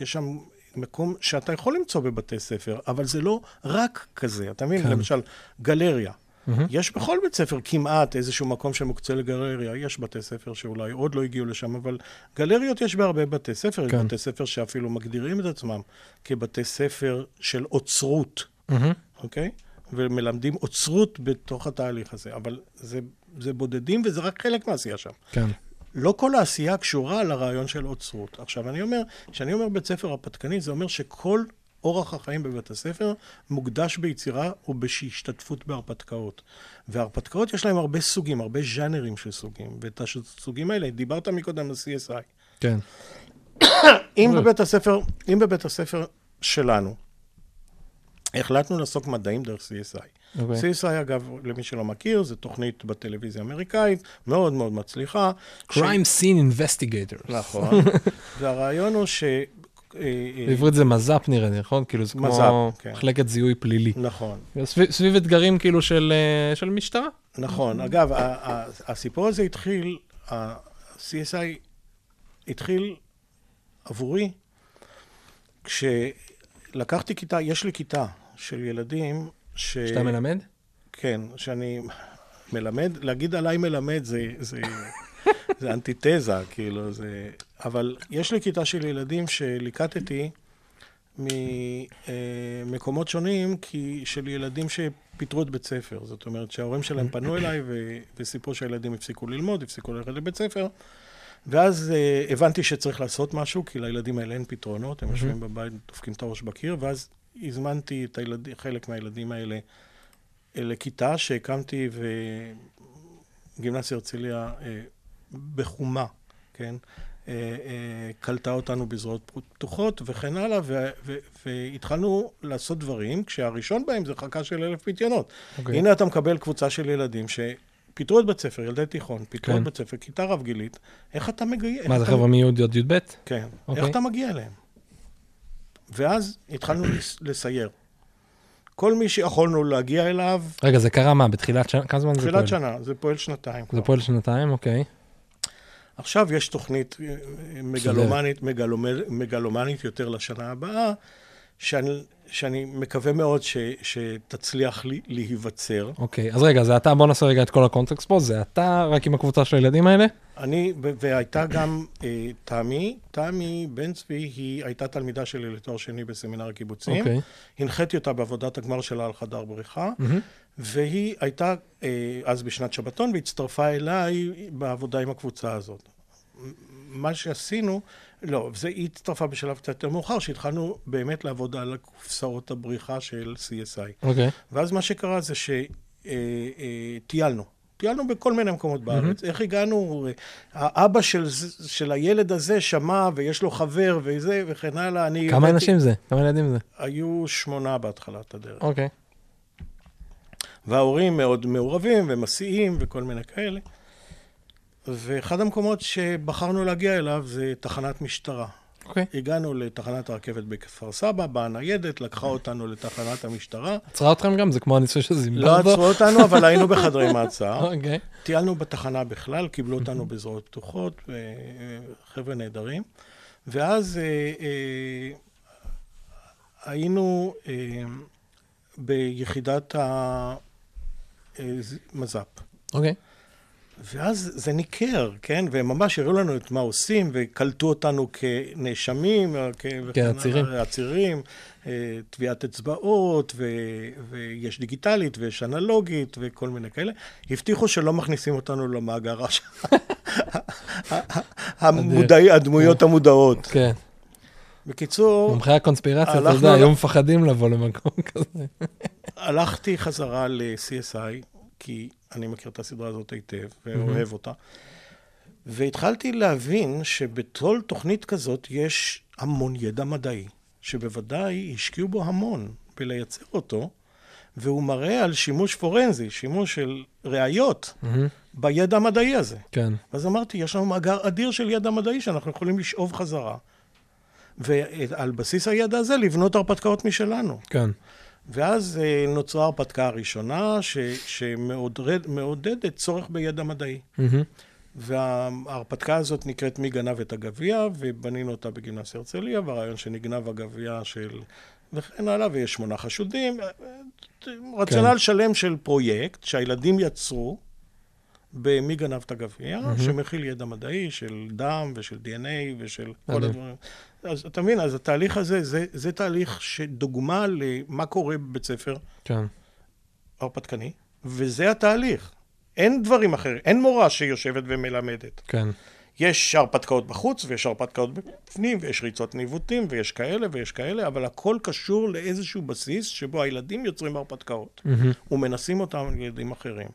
יש שם מקום שאתה יכול למצוא בבתי ספר, אבל זה לא רק כזה. אתה מבין? כן. למשל, גלריה. מהמם. יש בכל בית ספר כמעט איזשהו מקום שמוקצה לגלריה. יש בתי ספר שאולי עוד לא הגיעו לשם, אבל גלריות יש בהרבה בתי ספר. כן. יש בתי ספר שאפילו מגדירים את עצמם כבתי ספר של אוצרות. אוקיי? ומלמדים אוצרות בתוך התהליך הזה. אבל זה, זה בודדים וזה רק חלק מהעשייה שם. כן. לא כל העשייה קשורה לרעיון של אוצרות. עכשיו, אני אומר, כשאני אומר בית ספר הרפתקני, זה אומר שכל אורח החיים בבית הספר מוקדש ביצירה ובהשתתפות בהרפתקאות. והרפתקאות יש להם הרבה סוגים, הרבה ז'אנרים של סוגים. ואת הסוגים האלה, דיברת מקודם על CSI. כן. אם. בבית הספר, אם בבית הספר שלנו החלטנו לעסוק מדעים דרך CSI. אוקיי. CSI, אגב, למי שלא מכיר, זו תוכנית בטלוויזיה האמריקאית, מאוד מאוד מצליחה. ש- Crime Scene Investigators. נכון. והרעיון הוא ש... אה, אה, בעברית זה מז"פ נראה לי, נכון? כאילו זה כמו מז"פ, כן. מחלקת זיהוי פלילי. נכון, סביב, סביב אתגרים כאילו של, אה, של משטרה. נכון. אגב, ה- ה- הסיפור הזה התחיל, ה-CSI התחיל עבורי כשלקחתי כיתה, יש לי כיתה של ילדים ש... שאתה מלמד? כן, שאני מלמד, להגיד עליי מלמד זה, זה, זה אנטיתזה, כאילו, זה... אבל יש לי כיתה של ילדים שליקטתי ממקומות שונים, כי של ילדים שפיטרו את בית ספר. זאת אומרת שההורים שלהם פנו אליי ו... וסיפרו שהילדים הפסיקו ללמוד, הפסיקו ללכת לבית ספר. ואז uh, הבנתי שצריך לעשות משהו, כי לילדים האלה אין פתרונות, הם יושבים בבית, דופקים את הראש בקיר, ואז הזמנתי את הילד... חלק מהילדים האלה לכיתה שהקמתי וגימנסיה הרצליה אה, בחומה, כן? אה, אה, קלטה אותנו בזרועות פתוחות וכן הלאה, ו- ו- והתחלנו לעשות דברים, כשהראשון בהם זה חכה של אלף פיתיונות. אוקיי. הנה אתה מקבל קבוצה של ילדים שפיטרו את בית ספר, ילדי תיכון, פיטרו כן. את בית ספר, כיתה רב גילית, איך אתה מגיע? מה זה חבר'ה מי' עד י"ב? כן. אוקיי. איך אתה מגיע אליהם? ואז התחלנו לס- לסייר. כל מי שיכולנו להגיע אליו, רגע, זה קרה מה? בתחילת שנה? כמה זמן זה פועל? תחילת שנה, זה פועל שנתיים. זה. פועל שנתיים, אוקיי. עכשיו יש תוכנית אה, אה, מגלומנית, מגלומ- מגלומנית יותר לשנה הבאה, שאני, שאני מקווה מאוד ש, שתצליח לי, להיווצר. אוקיי, אז רגע, זה אתה, בוא נעשה רגע את כל הקונטקסט פה, זה אתה רק עם הקבוצה של הילדים האלה? אני, והייתה גם אה, תמי, תמי בן צבי, היא הייתה תלמידה שלי לתואר שני בסמינר הקיבוצים. אוקיי. הנחיתי אותה בעבודת הגמר שלה על חדר בריחה, מהמם. והיא הייתה אה, אז בשנת שבתון והצטרפה אליי בעבודה עם הקבוצה הזאת. מה שעשינו, לא, זה, היא הצטרפה בשלב קצת יותר מאוחר, שהתחלנו באמת לעבוד על קופסאות הבריחה של CSI. אוקיי. ואז מה שקרה זה שטיילנו. טיילנו בכל מיני מקומות בארץ. איך הגענו, האבא של, של הילד הזה שמע ויש לו חבר וזה וכן הלאה. אני כמה הבאתי- אנשים זה? כמה ילדים זה? היו שמונה בהתחלת הדרך. אוקיי. וההורים מאוד מעורבים ומסיעים וכל מיני כאלה. ואחד המקומות שבחרנו להגיע אליו זה תחנת משטרה. אוקיי. הגענו לתחנת הרכבת בכפר סבא, באה ניידת, לקחה אותנו לתחנת המשטרה. עצרה אתכם גם? זה כמו הניסוי של לא זימברדו? עצרו אותנו, אבל היינו בחדרי מעצר. אוקיי. טיילנו בתחנה בכלל, קיבלו אותנו בזרועות פתוחות, אה, חבר'ה נהדרים. ואז אה, אה, היינו אה, ביחידת המז"פ. אוקיי. ואז זה ניכר, כן? והם ממש הראו לנו את מה עושים, וקלטו אותנו כנאשמים, אה, כעצירים. עצירים, אה, טביעת אצבעות, ו, ויש דיגיטלית ויש אנלוגית וכל מיני כאלה. הבטיחו שלא מכניסים אותנו למאגר הדמויות המודעות. כן. בקיצור, מומחי הקונספירציה, אתה יודע, היו מפחדים לבוא למקום כזה. הלכתי חזרה ל-CSI, כי אני מכיר את הסדרה הזאת היטב, ואוהב אותה, והתחלתי להבין שבכל תוכנית כזאת יש המון ידע מדעי, שבוודאי השקיעו בו המון בלייצר אותו, והוא מראה על שימוש פורנזי, שימוש של ראיות בידע המדעי הזה. כן. אז אמרתי, יש לנו מאגר אדיר של ידע מדעי שאנחנו יכולים לשאוב חזרה. ועל בסיס הידע הזה לבנות הרפתקאות משלנו. כן. ואז אה, נוצרה ההרפתקה הראשונה, ש, שמעודדת צורך בידע מדעי. מהמם. וההרפתקה הזאת נקראת מי גנב את הגביע, ובנינו אותה בגימנסיה הרצליה, והרעיון שנגנב הגביע של... וכן הלאה, ויש שמונה חשודים. אה, אה, רציונל כן. שלם של פרויקט שהילדים יצרו במי גנב את הגביע, שמכיל ידע מדעי של דם ושל DNA ושל כל. הדברים. אז אתה מבין, אז התהליך הזה, זה, זה תהליך שדוגמה למה קורה בבית ספר כן. הרפתקני, וזה התהליך. אין דברים אחרים, אין מורה שיושבת ומלמדת. כן. יש הרפתקאות בחוץ, ויש הרפתקאות בפנים, ויש ריצות ניווטים, ויש כאלה ויש כאלה, אבל הכל קשור לאיזשהו בסיס שבו הילדים יוצרים הרפתקאות, ומנסים אותם על ילדים אחרים.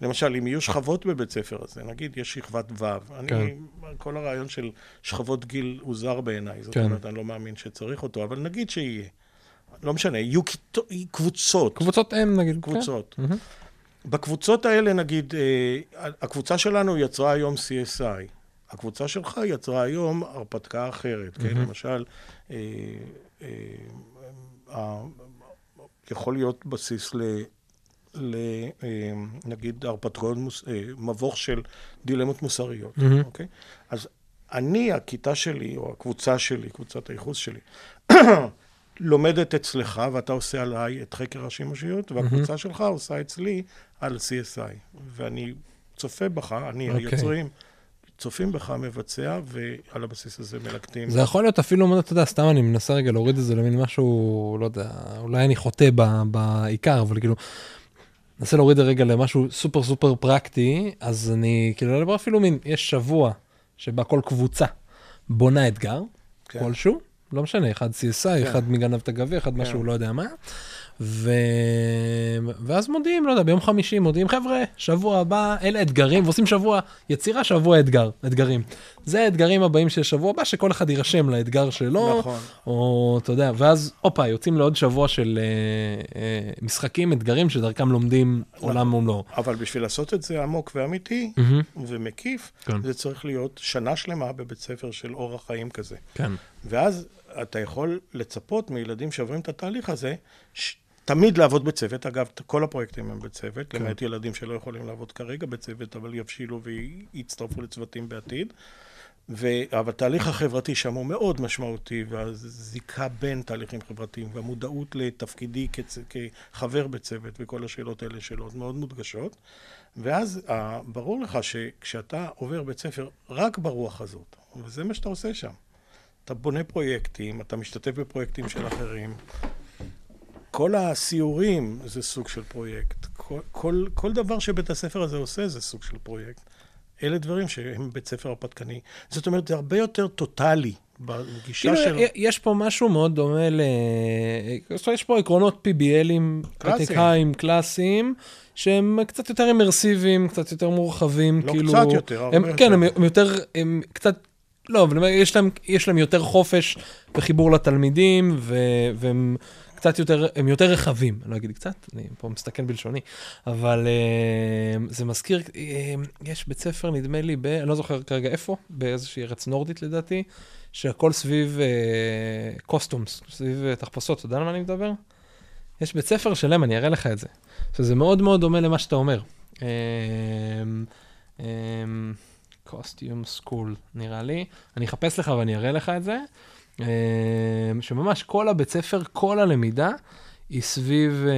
למשל, אם יהיו שכבות בבית ספר הזה, נגיד יש שכבת ו', אני, כן. כל הרעיון של שכבות גיל הוא זר בעיניי, זאת כן. אומרת, אני לא מאמין שצריך אותו, אבל נגיד שיהיה. לא משנה, יהיו כיתו- קבוצות. קבוצות אם נגיד. קבוצות. כן. בקבוצות האלה, נגיד, אה, הקבוצה שלנו יצרה היום CSI. הקבוצה שלך יצרה היום הרפתקה אחרת, כן? למשל, אה, אה, אה, יכול להיות בסיס ל... ל... אה, נגיד, הרפתקאות, מוס- אה, מבוך של דילמות מוסריות. אוקיי? אז אני, הכיתה שלי, או הקבוצה שלי, קבוצת הייחוס שלי, לומדת אצלך, ואתה עושה עליי את חקר השימושיות, והקבוצה שלך עושה אצלי על CSI. ואני צופה בך, אני, אוקיי. היוצרים, צופים בך, מבצע, ועל הבסיס הזה מלקטים. זה יכול להיות אפילו, אתה יודע, סתם אני מנסה רגע להוריד את זה למין משהו, לא יודע, אולי אני חוטא בעיקר, אבל כאילו, מנסה להוריד את זה רגע למשהו סופר סופר פרקטי, אז אני, כאילו, אפילו מין, יש שבוע שבה כל קבוצה בונה אתגר, כן. כלשהו, לא משנה, אחד CSI, אחד מגנב את הגביע, אחד משהו, לא יודע מה. ו... ואז מודיעים, לא יודע, ביום חמישי מודיעים, חבר'ה, שבוע הבא, אלה אתגרים, ועושים שבוע יצירה, שבוע אתגר, אתגרים. זה האתגרים הבאים של שבוע הבא, שכל אחד יירשם לאתגר שלו, נכון. או אתה יודע, ואז, הופה, יוצאים לעוד שבוע של אה, אה, משחקים, אתגרים, שדרכם לומדים עולם ומלואו. אבל בשביל לעשות את זה עמוק ואמיתי ומקיף, כן. זה צריך להיות שנה שלמה בבית ספר של אורח חיים כזה. כן, ואז אתה יכול לצפות מילדים שעוברים את התהליך הזה, ש... תמיד לעבוד בצוות. אגב, כל הפרויקטים הם בצוות, כן. למעט ילדים שלא יכולים לעבוד כרגע בצוות, אבל יבשילו ויצטרפו לצוותים בעתיד. ו... אבל התהליך החברתי שם הוא מאוד משמעותי, והזיקה בין תהליכים חברתיים והמודעות לתפקידי כצ... כחבר בצוות וכל השאלות האלה שאלות מאוד מודגשות. ואז אה, ברור לך שכשאתה עובר בית ספר רק ברוח הזאת, וזה מה שאתה עושה שם. אתה בונה פרויקטים, אתה משתתף בפרויקטים של אחרים. כל הסיורים זה סוג של פרויקט. כל, כל, כל דבר שבית הספר הזה עושה זה סוג של פרויקט. אלה דברים שהם בית ספר הרפתקני. זאת אומרת, זה הרבה יותר טוטאלי בגישה כאילו, שלו. יש פה משהו מאוד דומה ל... זאת אומרת, יש פה עקרונות PBLים, קלאסיים. קלאסיים, שהם קצת יותר אימרסיביים, קצת יותר מורחבים, לא כאילו... קצת יותר, הרבה הם, יותר. כן, הם, הם יותר, הם קצת... לא, אבל יש להם, יש להם יותר חופש וחיבור לתלמידים, ו, והם קצת יותר, הם יותר רחבים, אני לא אגיד קצת, אני פה מסתכל בלשוני, אבל אה, זה מזכיר, אה, יש בית ספר, נדמה לי, ב, אני לא זוכר כרגע איפה, באיזושהי ארץ נורדית לדעתי, שהכל סביב costumes, סביב אה, תחפושות, אתה יודע על מה אני מדבר? יש בית ספר שלם, אני אראה לך את זה. שזה מאוד מאוד דומה למה שאתה אומר. costume school, נראה לי. אני אחפש לך ואני אראה לך את זה. אמ, שממש כל הבית ספר, כל הלמידה, היא סביב אה,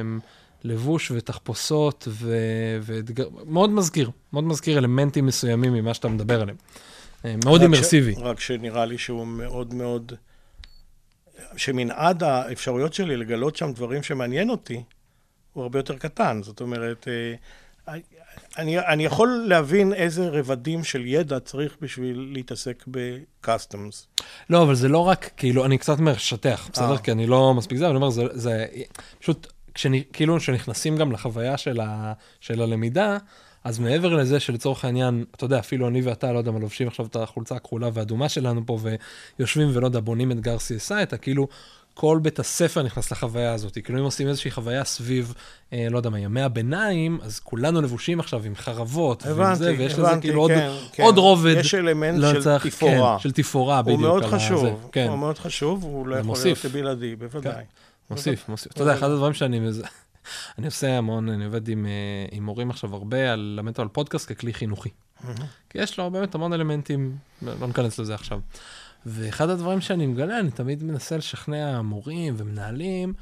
אמ, לבוש ותחפושות ו- ואתגר... מאוד מזכיר, מאוד מזכיר אלמנטים מסוימים ממה שאתה מדבר עליהם. אה, מאוד רק ש- אימרסיבי. רק שנראה לי שהוא מאוד מאוד... שמנעד האפשרויות שלי לגלות שם דברים שמעניין אותי, הוא הרבה יותר קטן. זאת אומרת, אה, אני, אני יכול להבין איזה רבדים של ידע צריך בשביל להתעסק בקסטומס. לא, אבל זה לא רק, כאילו, אני קצת משטח, בסדר? אה. כי אני לא מספיק זה, אבל אני אומר, זה, זה פשוט, כשנ, כאילו, כשנכנסים גם לחוויה של, ה, של הלמידה, אז מעבר לזה שלצורך העניין, אתה יודע, אפילו אני ואתה, לא יודע מה, לובשים עכשיו את החולצה הכחולה והאדומה שלנו פה, ויושבים ולא יודע, בונים אתגר CSI, אתה כאילו, כל בית הספר נכנס לחוויה הזאת. כאילו, אם עושים איזושהי חוויה סביב, אה, לא יודע מה, ימי הביניים, אז כולנו לבושים עכשיו עם חרבות, ועם הבנתי, זה, ויש לזה הבנתי, כאילו עוד, כן, כן. עוד רובד. יש אלמנט לא של צריך- תפאורה. כן, של תפאורה, הוא בדיוק. מאוד על חשוב, הזה, כן. הוא מאוד חשוב, הוא לא יכול מוסיף. להיות בלעדי, בוודאי. מוסיף, מוסיף. אתה יודע, אחד הדברים שאני... אני עושה המון, אני עובד עם, אה, עם מורים עכשיו הרבה על ללמד אותו על פודקאסט ככלי חינוכי. כי יש לו באמת המון אלמנטים, לא ניכנס לזה עכשיו. ואחד הדברים שאני מגלה, אני תמיד מנסה לשכנע מורים ומנהלים,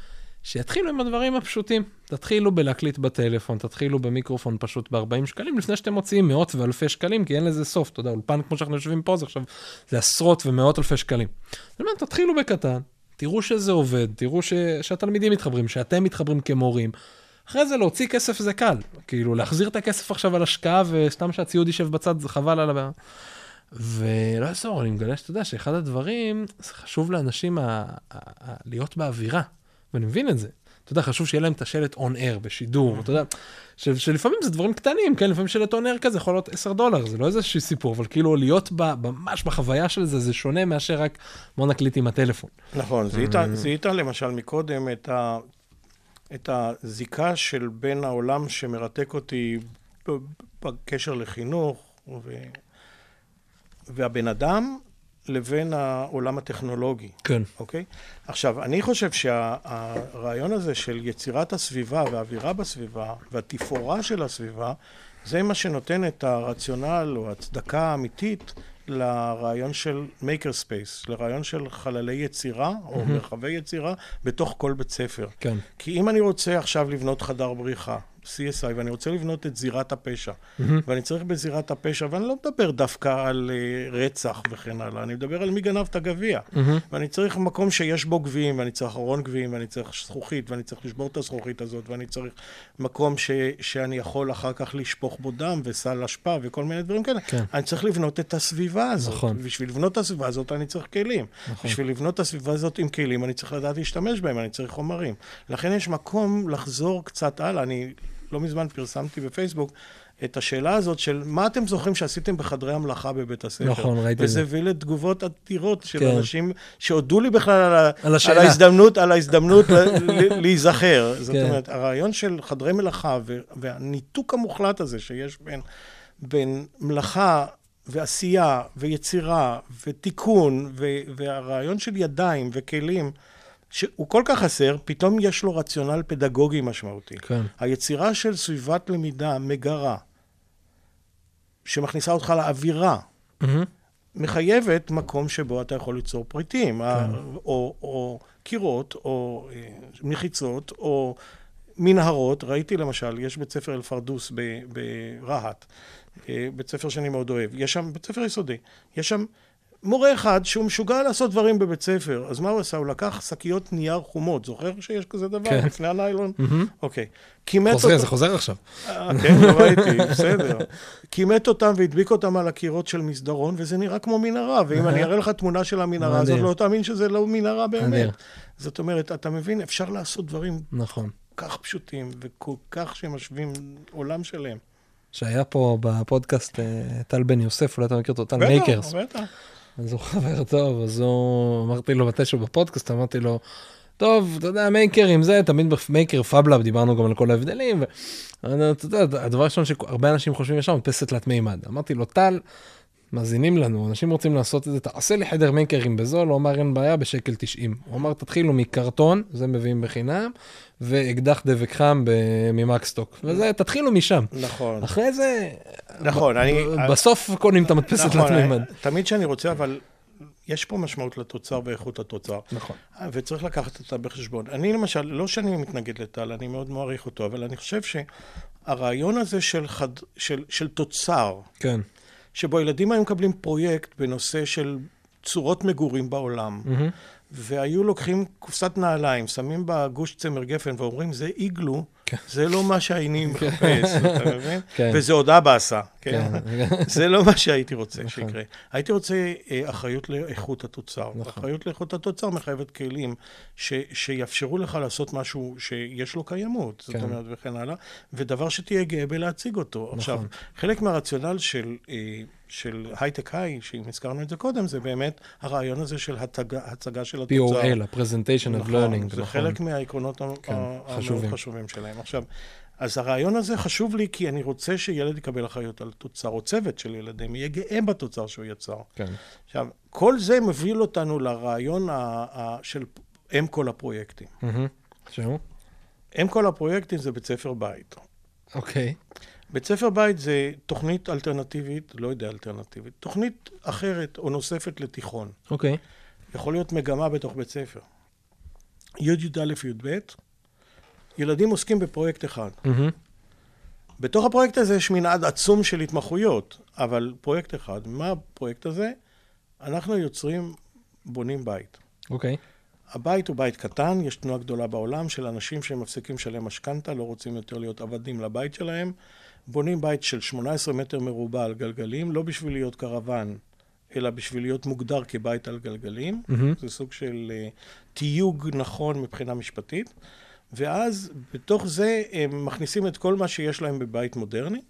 שיתחילו עם הדברים הפשוטים. תתחילו בלהקליט בטלפון, תתחילו במיקרופון פשוט ב-40 שקלים, לפני שאתם מוציאים מאות ואלפי שקלים, כי אין לזה סוף. אתה יודע, אולפן כמו שאנחנו יושבים פה, זה עכשיו, זה עשרות ומאות אלפי שקלים. אני אומר, תתחילו בקטן, תראו שזה עובד, תראו ש... שהתלמידים מתחברים, שאתם מתחברים כמורים. אחרי זה להוציא כסף זה קל. כאילו, להחזיר את הכסף עכשיו על השקעה, וסתם שהציוד יישב בצד, זה חבל על ה... ולא יעזור, אני מגלה שאתה יודע שאחד הדברים, זה חשוב לאנשים ה... ה... ה... להיות באווירה, ואני מבין את זה. אתה יודע, חשוב שיהיה להם את השלט און אר בשידור, אתה יודע, ש... שלפעמים זה דברים קטנים, כן, לפעמים שלט און אר כזה יכול להיות 10 דולר, זה לא איזשהו סיפור, אבל כאילו להיות ב... ממש בחוויה של זה, זה שונה מאשר רק בוא נקליט עם הטלפון. נכון, זיהית, אה. זיהית למשל מקודם את, ה, את הזיקה של בין העולם שמרתק אותי בקשר לחינוך ו, והבן אדם לבין העולם הטכנולוגי, כן. אוקיי? עכשיו, אני חושב שהרעיון הזה של יצירת הסביבה והאווירה בסביבה והתפאורה של הסביבה, זה מה שנותן את הרציונל או ההצדקה האמיתית לרעיון של maker space, לרעיון של חללי יצירה או מרחבי יצירה בתוך כל בית ספר. כן. כי אם אני רוצה עכשיו לבנות חדר בריחה, CSI, ואני רוצה לבנות את זירת הפשע, ואני צריך בזירת הפשע, ואני לא מדבר דווקא על uh, רצח וכן הלאה, אני מדבר על מי גנב את הגביע. ואני צריך מקום שיש בו גביעים, ואני צריך ארון גביעים, ואני צריך זכוכית, ואני צריך לשבור את הזכוכית הזאת, ואני צריך מקום ש, שאני יכול אחר כך לשפוך בו דם וסל אשפה וכל מיני דברים כאלה. כן. אני צריך לבנות את הסביבה הזאת. נכון. בשביל לבנות את הסביבה הזאת אני צריך כלים. נכון. בשביל לבנות את הסביבה הזאת עם כלים, אני צריך לדעת להשתמש בהם, אני צריך חומרים. לכן יש מקום לחזור קצת הלאה. אני לא מזמן פרסמתי בפייסבוק את השאלה הזאת של מה אתם זוכרים שעשיתם בחדרי המלאכה בבית הספר. נכון, ראיתי את וזה זה. הביא לתגובות אדירות של כן. אנשים שהודו לי בכלל על, על השאלה. על ההזדמנות, על ההזדמנות להיזכר. זאת כן. אומרת, הרעיון של חדרי מלאכה והניתוק המוחלט הזה שיש בין, בין מלאכה ועשייה ויצירה ותיקון והרעיון של ידיים וכלים, שהוא כל כך חסר, פתאום יש לו רציונל פדגוגי משמעותי. כן. היצירה של סביבת למידה מגרה, שמכניסה אותך לאווירה, מהמם. מחייבת מקום שבו אתה יכול ליצור פריטים, כן. או, או קירות, או אה, מחיצות, או מנהרות. ראיתי למשל, יש בית ספר אל-פרדוס ב- ברהט, אה, בית ספר שאני מאוד אוהב. יש שם, בית ספר יסודי, יש שם מורה אחד שהוא משוגע לעשות דברים בבית ספר, אז מה הוא עשה? הוא לקח שקיות נייר חומות, זוכר שיש כזה דבר כן. לפני הניילון? מהמם. אוקיי. כימת אותו- זה חוזר עכשיו. אה, כן, לא ראיתי, בסדר. כימת אותם והדביק אותם על הקירות של מסדרון, וזה נראה כמו מנהרה, ואם אני אראה לך תמונה של המנהרה הזאת. לא תאמין שזה לא מנהרה באמת. זאת אומרת, אתה מבין, אפשר לעשות דברים נכון. כך פשוטים, וכל כך שמשווים עולם שלם. שהיה פה בפודקאסט אה, טל בן יוסף, אולי אתה מכיר אותו, טל בטח, makers. בטח. אז הוא חבר טוב, אז הוא, אמרתי לו מתישהו בפודקאסט, אמרתי לו, טוב, אתה יודע, מייקרים זה, תמיד ב maker fablab דיברנו גם על כל ההבדלים, ואתה יודע, הדבר הראשון שהרבה אנשים חושבים ישר, מדפסת תלת מימד. אמרתי לו, טל, מאזינים לנו, אנשים רוצים לעשות את זה, תעשה לי חדר מייקרים בזול, הוא אמר, אין בעיה, בשקל 90. הוא אמר, תתחילו מקרטון, זה מביאים בחינם, ואקדח דבק חם ממקסטוק, וזה, תתחילו משם. נכון. אחרי זה, נכון, אני... בסוף קונים את המדפסת נכון, מימד. אני- תמיד שאני רוצה, אבל יש פה משמעות לתוצר ואיכות התוצר. נכון. וצריך לקחת אותה בחשבון. אני למשל, לא שאני מתנגד לטל, אני מאוד מעריך אותו, אבל אני חושב שהרעיון הזה של, חד, של, של תוצר, כן. שבו ילדים היו מקבלים פרויקט בנושא של צורות מגורים בעולם, מהמם. והיו לוקחים קופסת נעליים, שמים בה גוש צמר גפן ואומרים, זה איגלו. זה לא מה שהייתי מחפש, אתה מבין? כן. וזה עוד אבא עשה, כן? כן. זה לא מה שהייתי רוצה נכון. שיקרה. הייתי רוצה אה, אחריות לאיכות התוצר. נכון. אחריות לאיכות התוצר מחייבת כלים שיאפשרו לך לעשות משהו שיש לו קיימות, זאת כן. אומרת, וכן הלאה, ודבר שתהיה גאה בלהציג אותו. עכשיו, חלק מהרציונל של... של הייטק היי, שאם הזכרנו את זה קודם, זה באמת הרעיון הזה של הצגה, הצגה של התוצר. POL, ה-presentation of learning. זה נכון. חלק מהעקרונות כן, המאוד חשובים. שלהם. עכשיו, אז הרעיון הזה חשוב לי כי אני רוצה שילד יקבל אחריות על תוצר, או צוות של ילדים, יהיה גאה בתוצר שהוא יצר. כן. עכשיו, כל זה מוביל אותנו לרעיון ה- ה- של אם כל הפרויקטים. שהוא? אם כל הפרויקטים זה בית ספר בית. אוקיי. בית ספר בית זה תוכנית אלטרנטיבית, לא יודע אלטרנטיבית, תוכנית אחרת או נוספת לתיכון. אוקיי. יכול להיות מגמה בתוך בית ספר. י' י"א י"ב, ילדים עוסקים בפרויקט אחד. מהמם. בתוך הפרויקט הזה יש מנעד עצום של התמחויות, אבל פרויקט אחד. מה הפרויקט הזה? אנחנו יוצרים, בונים בית. אוקיי. הבית הוא בית קטן, יש תנועה גדולה בעולם של אנשים שמפסיקים לשלם משכנתה, לא רוצים יותר להיות עבדים לבית שלהם. בונים בית של 18 מטר מרובע על גלגלים, לא בשביל להיות קרוון, אלא בשביל להיות מוגדר כבית על גלגלים. מהמם. זה סוג של uh, תיוג נכון מבחינה משפטית. ואז בתוך זה הם מכניסים את כל מה שיש להם בבית מודרני,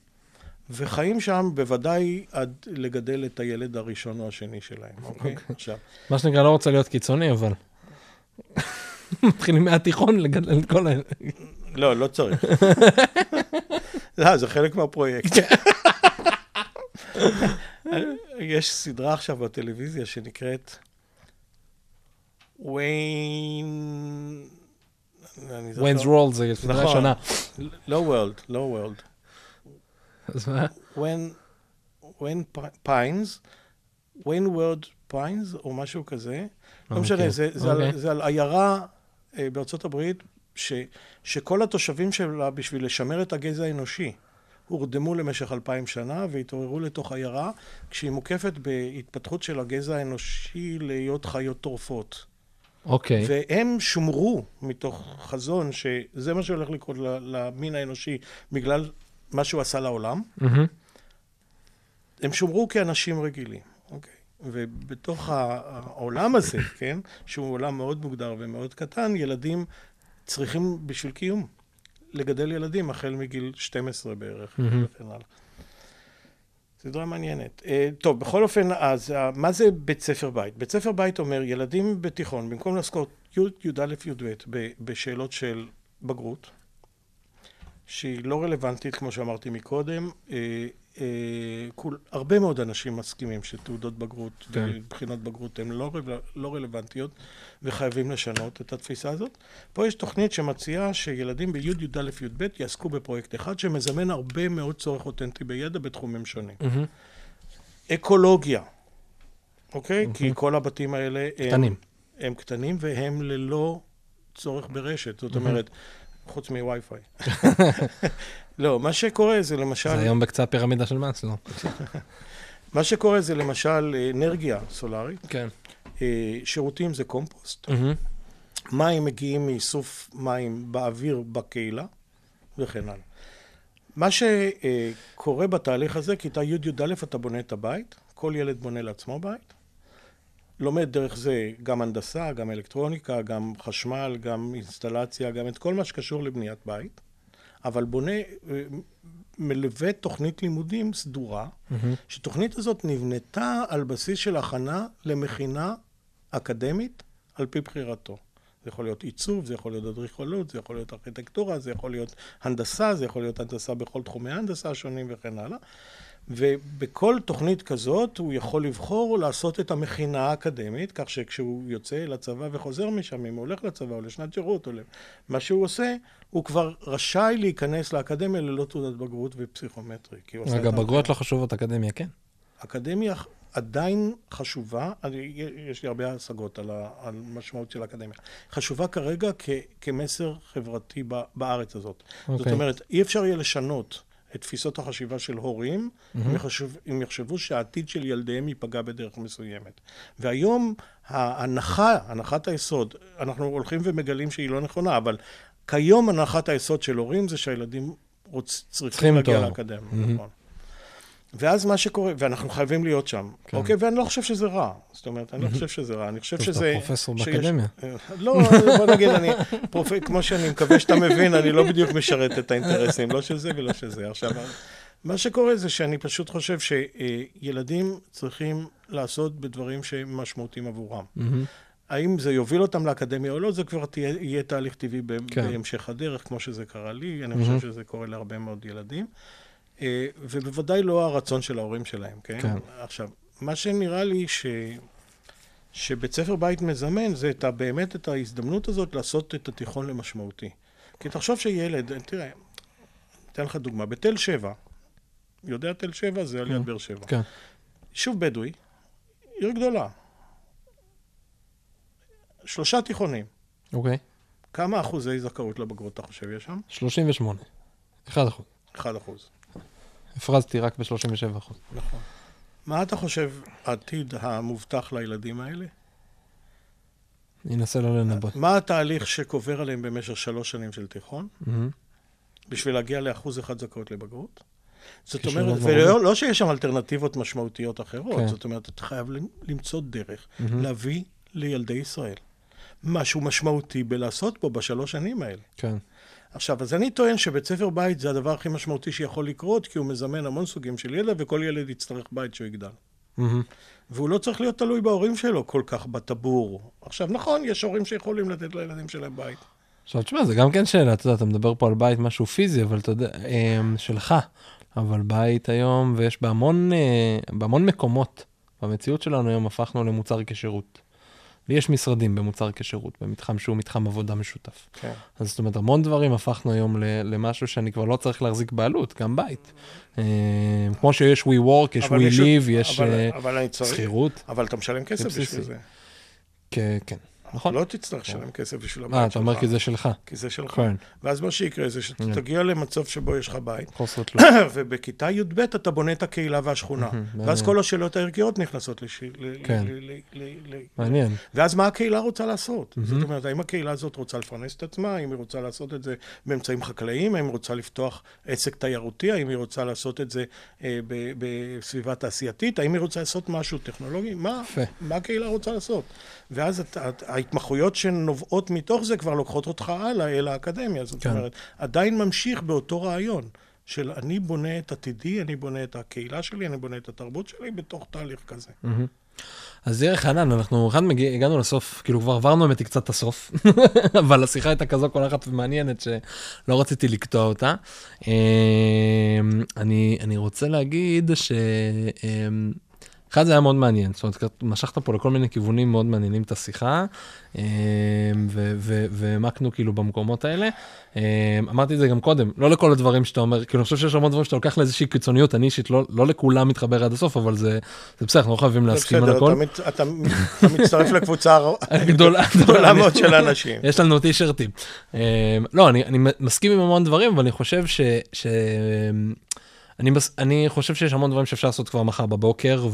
וחיים שם בוודאי עד לגדל את הילד הראשון או השני שלהם, אוקיי? עכשיו, מה שנקרא, לא רוצה להיות קיצוני, אבל... מתחילים מהתיכון לגדל את כל ה... לא, לא צריך. לא, זה חלק מהפרויקט. יש סדרה עכשיו בטלוויזיה שנקראת ויין... ויינס רולד זה סדרה. שונה. לא וורלד, לא וורלד. אז מה? when pines, when word pines, או משהו כזה. לא משנה, אוקיי, זה, על, אוקיי. זה על עיירה אה, בארצות הברית, ש, שכל התושבים שלה, בשביל לשמר את הגזע האנושי, הורדמו למשך אלפיים שנה והתעוררו לתוך עיירה, כשהיא מוקפת בהתפתחות של הגזע האנושי להיות חיות טורפות. אוקיי. והם שומרו מתוך חזון שזה מה שהולך לקרות למין האנושי בגלל מה שהוא עשה לעולם. מהמם. הם שומרו כאנשים רגילים, אוקיי? ובתוך ה- העולם הזה, כן, שהוא עולם מאוד מוגדר ומאוד קטן, ילדים צריכים בשביל קיום לגדל ילדים החל מגיל 12 בערך. וכן הלאה. סדרה מעניינת. אה, טוב, בכל אופן, אז אה, מה זה בית ספר בית? בית ספר בית אומר, ילדים בתיכון, במקום לעסקות י', י"א, י"ב ב- בשאלות של בגרות, שהיא לא רלוונטית, כמו שאמרתי מקודם, אה, כול, הרבה מאוד אנשים מסכימים שתעודות בגרות כן. ובחינות בגרות הן לא, לא רלוונטיות וחייבים לשנות את התפיסה הזאת. פה יש תוכנית שמציעה שילדים ב-י', י"א, י"ב יעסקו בפרויקט אחד שמזמן הרבה מאוד צורך אותנטי בידע בתחומים שונים. מהמם. אקולוגיה, אוקיי? כי כל הבתים האלה הם... קטנים. הם קטנים והם ללא צורך ברשת. זאת אומרת, חוץ מווי-פיי. לא, מה שקורה זה למשל... זה היום בקצה הפירמידה של מאסלו. מה שקורה זה למשל אנרגיה סולארית, כן. אה, שירותים זה קומפוסט, מהמם. מים מגיעים מאיסוף מים באוויר בקהילה וכן הלאה. מה שקורה בתהליך הזה, כיתה י'-י"א אתה בונה את הבית, כל ילד בונה לעצמו בית, לומד דרך זה גם הנדסה, גם אלקטרוניקה, גם חשמל, גם אינסטלציה, גם את כל מה שקשור לבניית בית, אבל בונה, מלווה תוכנית לימודים סדורה, מהמם. שתוכנית הזאת נבנתה על בסיס של הכנה למכינה אקדמית על פי בחירתו. זה יכול להיות עיצוב, זה יכול להיות אדריכלות, זה יכול להיות ארכיטקטורה, זה יכול להיות הנדסה, זה יכול להיות הנדסה בכל תחומי ההנדסה השונים וכן הלאה. ובכל תוכנית כזאת הוא יכול לבחור לעשות את המכינה האקדמית, כך שכשהוא יוצא לצבא וחוזר משם, אם הוא הולך לצבא או לשנת שירות או למה שהוא עושה, הוא כבר רשאי להיכנס לאקדמיה ללא תעודת בגרות ופסיכומטרי. רגע, את בגרויות לא חשובות, אקדמיה כן. אקדמיה עדיין חשובה, אני, יש לי הרבה השגות על, ה, על משמעות של האקדמיה. חשובה כרגע כ, כמסר חברתי ב, בארץ הזאת. זאת אוקיי. אומרת, אי אפשר יהיה לשנות את תפיסות החשיבה של הורים, אם, יחשב, אם יחשבו שהעתיד של ילדיהם ייפגע בדרך מסוימת. והיום ההנחה, הנחת היסוד, אנחנו הולכים ומגלים שהיא לא נכונה, אבל כיום הנחת היסוד של הורים זה שהילדים רוצ, צריכים להגיע. לאקדמיה. מהמם. נכון. ואז מה שקורה, ואנחנו חייבים להיות שם, כן. אוקיי? ואני לא חושב שזה רע. זאת אומרת, אני לא חושב שזה רע, אני חושב טוב, אתה שזה... פרופסור שיש- באקדמיה. לא, בוא נגיד, אני, פרופ... כמו שאני מקווה שאתה מבין, אני לא בדיוק משרת את האינטרסים, לא של זה ולא של זה. עכשיו, מה שקורה זה שאני פשוט חושב שילדים צריכים לעשות בדברים שהם משמעותיים עבורם. האם זה יוביל אותם לאקדמיה או לא, זה כבר תהיה, יהיה תהליך טבעי ב- כן. בהמשך הדרך, כמו שזה קרה לי, אני. חושב שזה קורה להרבה מאוד ילדים. אה, ובוודאי לא הרצון של ההורים שלהם, כן? כן. עכשיו, מה שנראה לי ש... שבית ספר בית מזמן זה את ה, באמת את ההזדמנות הזאת לעשות את התיכון למשמעותי. כי תחשוב שילד, תראה, אתן לך דוגמה, בתל שבע, יודע תל שבע? זה על יד באר שבע. כן. יישוב בדואי, עיר גדולה. שלושה תיכונים. אוקיי. כמה אחוזי זכאות לבגרות אתה חושב יש שם? 38. 1 אחוז. אחד אחוז. הפרזתי רק ב-37 אחוז. נכון. מה אתה חושב העתיד המובטח לילדים האלה? אני אנסה לא לנבא. מה התהליך שקובר עליהם במשך שלוש שנים של תיכון. בשביל להגיע לאחוז אחד זכאות לבגרות? זאת אומרת. ולא לא שיש שם אלטרנטיבות משמעותיות אחרות, כן. זאת אומרת, אתה חייב למצוא דרך מהמם. להביא לילדי ישראל משהו משמעותי בלעשות פה בשלוש שנים האלה. כן. עכשיו, אז אני טוען שבית ספר בית זה הדבר הכי משמעותי שיכול לקרות, כי הוא מזמן המון סוגים של ידע, וכל ילד יצטרך בית כשהוא יגדל. מהמם. והוא לא צריך להיות תלוי בהורים שלו כל כך בטבור. עכשיו, נכון, יש הורים שיכולים לתת לילדים שלהם בית. עכשיו תשמע, זה גם כן שאלה, אתה יודע, אתה מדבר פה על בית משהו פיזי, אבל אתה יודע, אמ, שלך, אבל בית היום, ויש בהמון, אה, בהמון מקומות, במציאות שלנו היום הפכנו למוצר כשירות. ויש משרדים במוצר כשירות, במתחם שהוא מתחם עבודה משותף. כן. אז זאת אומרת, המון דברים הפכנו היום למשהו שאני כבר לא צריך להחזיק בעלות, גם בית. אמ, כמו שיש WeWork, יש יש- WeLive, יש אבל, אה, אבל אני צריך... שכירות. אבל אתה משלם כסף. בשביל זה. כן, כן. נכון. לא תצטרך לשלם כסף בשביל הבית אה, שלך. אתה אומר כי זה שלך. כי זה שלך. כן. ואז מה שיקרה זה שאתה תגיע למצב שבו יש לך בית, חוסר תלות. ובכיתה י"ב אתה בונה את הקהילה והשכונה. ואז. כל השאלות הערכיות נכנסות לש... כן. מעניין. ואז מה הקהילה רוצה לעשות? זאת אומרת, האם הקהילה הזאת רוצה לפרנס את עצמה? האם היא רוצה לעשות את זה באמצעים חקלאיים? האם היא רוצה לפתוח עסק תיירותי? האם היא רוצה לעשות את זה אה, בסביבה תעשייתית? האם היא רוצה לעשות משהו טכנולוגי? מה, הקהילה רוצה לעשות? ואז ההתמחויות שנובעות מתוך זה כבר לוקחות אותך הלאה אל האקדמיה. זאת כן. אומרת, עדיין ממשיך באותו רעיון. של אני בונה את עתידי, אני בונה את הקהילה שלי, אני בונה את התרבות שלי בתוך תהליך כזה. אז ירח חנן, אנחנו אחד מגיע, הגענו לסוף, כאילו כבר עברנו היא קצת את הסוף, אבל השיחה הייתה כזו קולחת ומעניינת שלא רציתי לקטוע אותה. אמ, אני, אני רוצה להגיד ש... אחד זה היה מאוד מעניין, זאת אומרת, משכת פה לכל מיני כיוונים מאוד מעניינים את השיחה, ו- והעמקנו כאילו במקומות האלה. אמ, אמרתי את זה גם קודם, לא לכל הדברים שאתה אומר, כאילו אני חושב שיש המון דברים שאתה לוקח לאיזושהי קיצוניות, אני אישית לא, לא לכולם מתחבר עד הסוף, אבל זה, זה בסדר, אנחנו לא חייבים להסכים על הכל. אתה, אתה, אתה מצטרף לקבוצה הר- גדולה, גדולה מאוד של אנשים. יש לנו טישרטים. אמ, לא, אני, אני מסכים עם המון דברים, אבל אני חושב ש... אני, בס... אני חושב שיש המון דברים שאפשר לעשות כבר מחר בבוקר,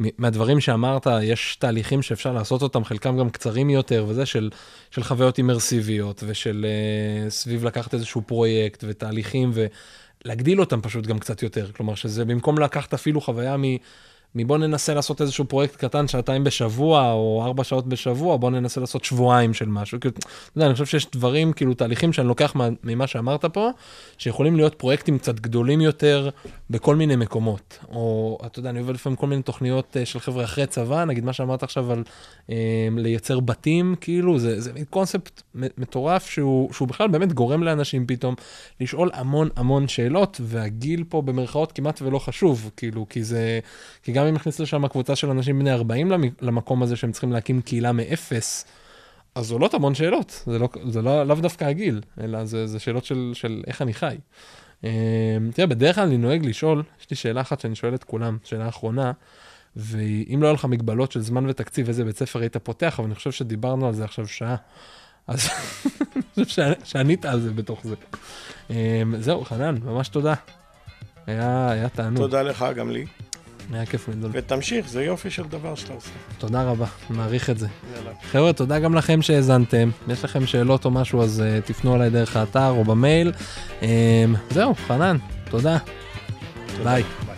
ומהדברים שאמרת, יש תהליכים שאפשר לעשות אותם, חלקם גם קצרים יותר, וזה של, של חוויות אימרסיביות, ושל uh, סביב לקחת איזשהו פרויקט, ותהליכים, ולהגדיל אותם פשוט גם קצת יותר. כלומר, שזה במקום לקחת אפילו חוויה מ... מבוא ננסה לעשות איזשהו פרויקט קטן, שעתיים בשבוע, או ארבע שעות בשבוע, בוא ננסה לעשות שבועיים של משהו. כאילו, אתה יודע, אני חושב שיש דברים, כאילו, תהליכים שאני לוקח ממה שאמרת פה, שיכולים להיות פרויקטים קצת גדולים יותר בכל מיני מקומות. או, אתה יודע, אני עובד לפעמים כל מיני תוכניות אה, של חבר'ה אחרי צבא, נגיד מה שאמרת עכשיו על אה, לייצר בתים, כאילו, זה, זה קונספט מטורף שהוא, שהוא בכלל באמת גורם לאנשים פתאום לשאול המון המון שאלות, והגיל פה במרכאות כמעט ולא חשוב, כאילו, כי זה, כי גם אם נכניס לשם קבוצה של אנשים בני 40 למקום הזה שהם צריכים להקים קהילה מאפס, אז עולות המון שאלות, זה לא, זה לא, לאו דווקא הגיל, אלא זה, זה שאלות של, של איך אני חי. אמ, תראה, בדרך כלל אני נוהג לשאול, יש לי שאלה אחת שאני שואל את כולם, שאלה אחרונה, ואם לא היה לך מגבלות של זמן ותקציב, איזה בית ספר היית פותח, אבל אני חושב שדיברנו על זה עכשיו שעה, אז אני חושב שענית על זה בתוך זה. אמ, זהו, חנן, ממש תודה. היה, היה תענוג. תודה לך, גם לי. היה כיף גדול. ותמשיך, זה יופי של דבר שאתה עושה. תודה רבה, מעריך את זה. יאללה. חבר'ה, תודה גם לכם שהאזנתם. אם יש לכם שאלות או משהו, אז uh, תפנו אליי דרך האתר או במייל. Um, זהו, חנן, תודה. תודה. ביי.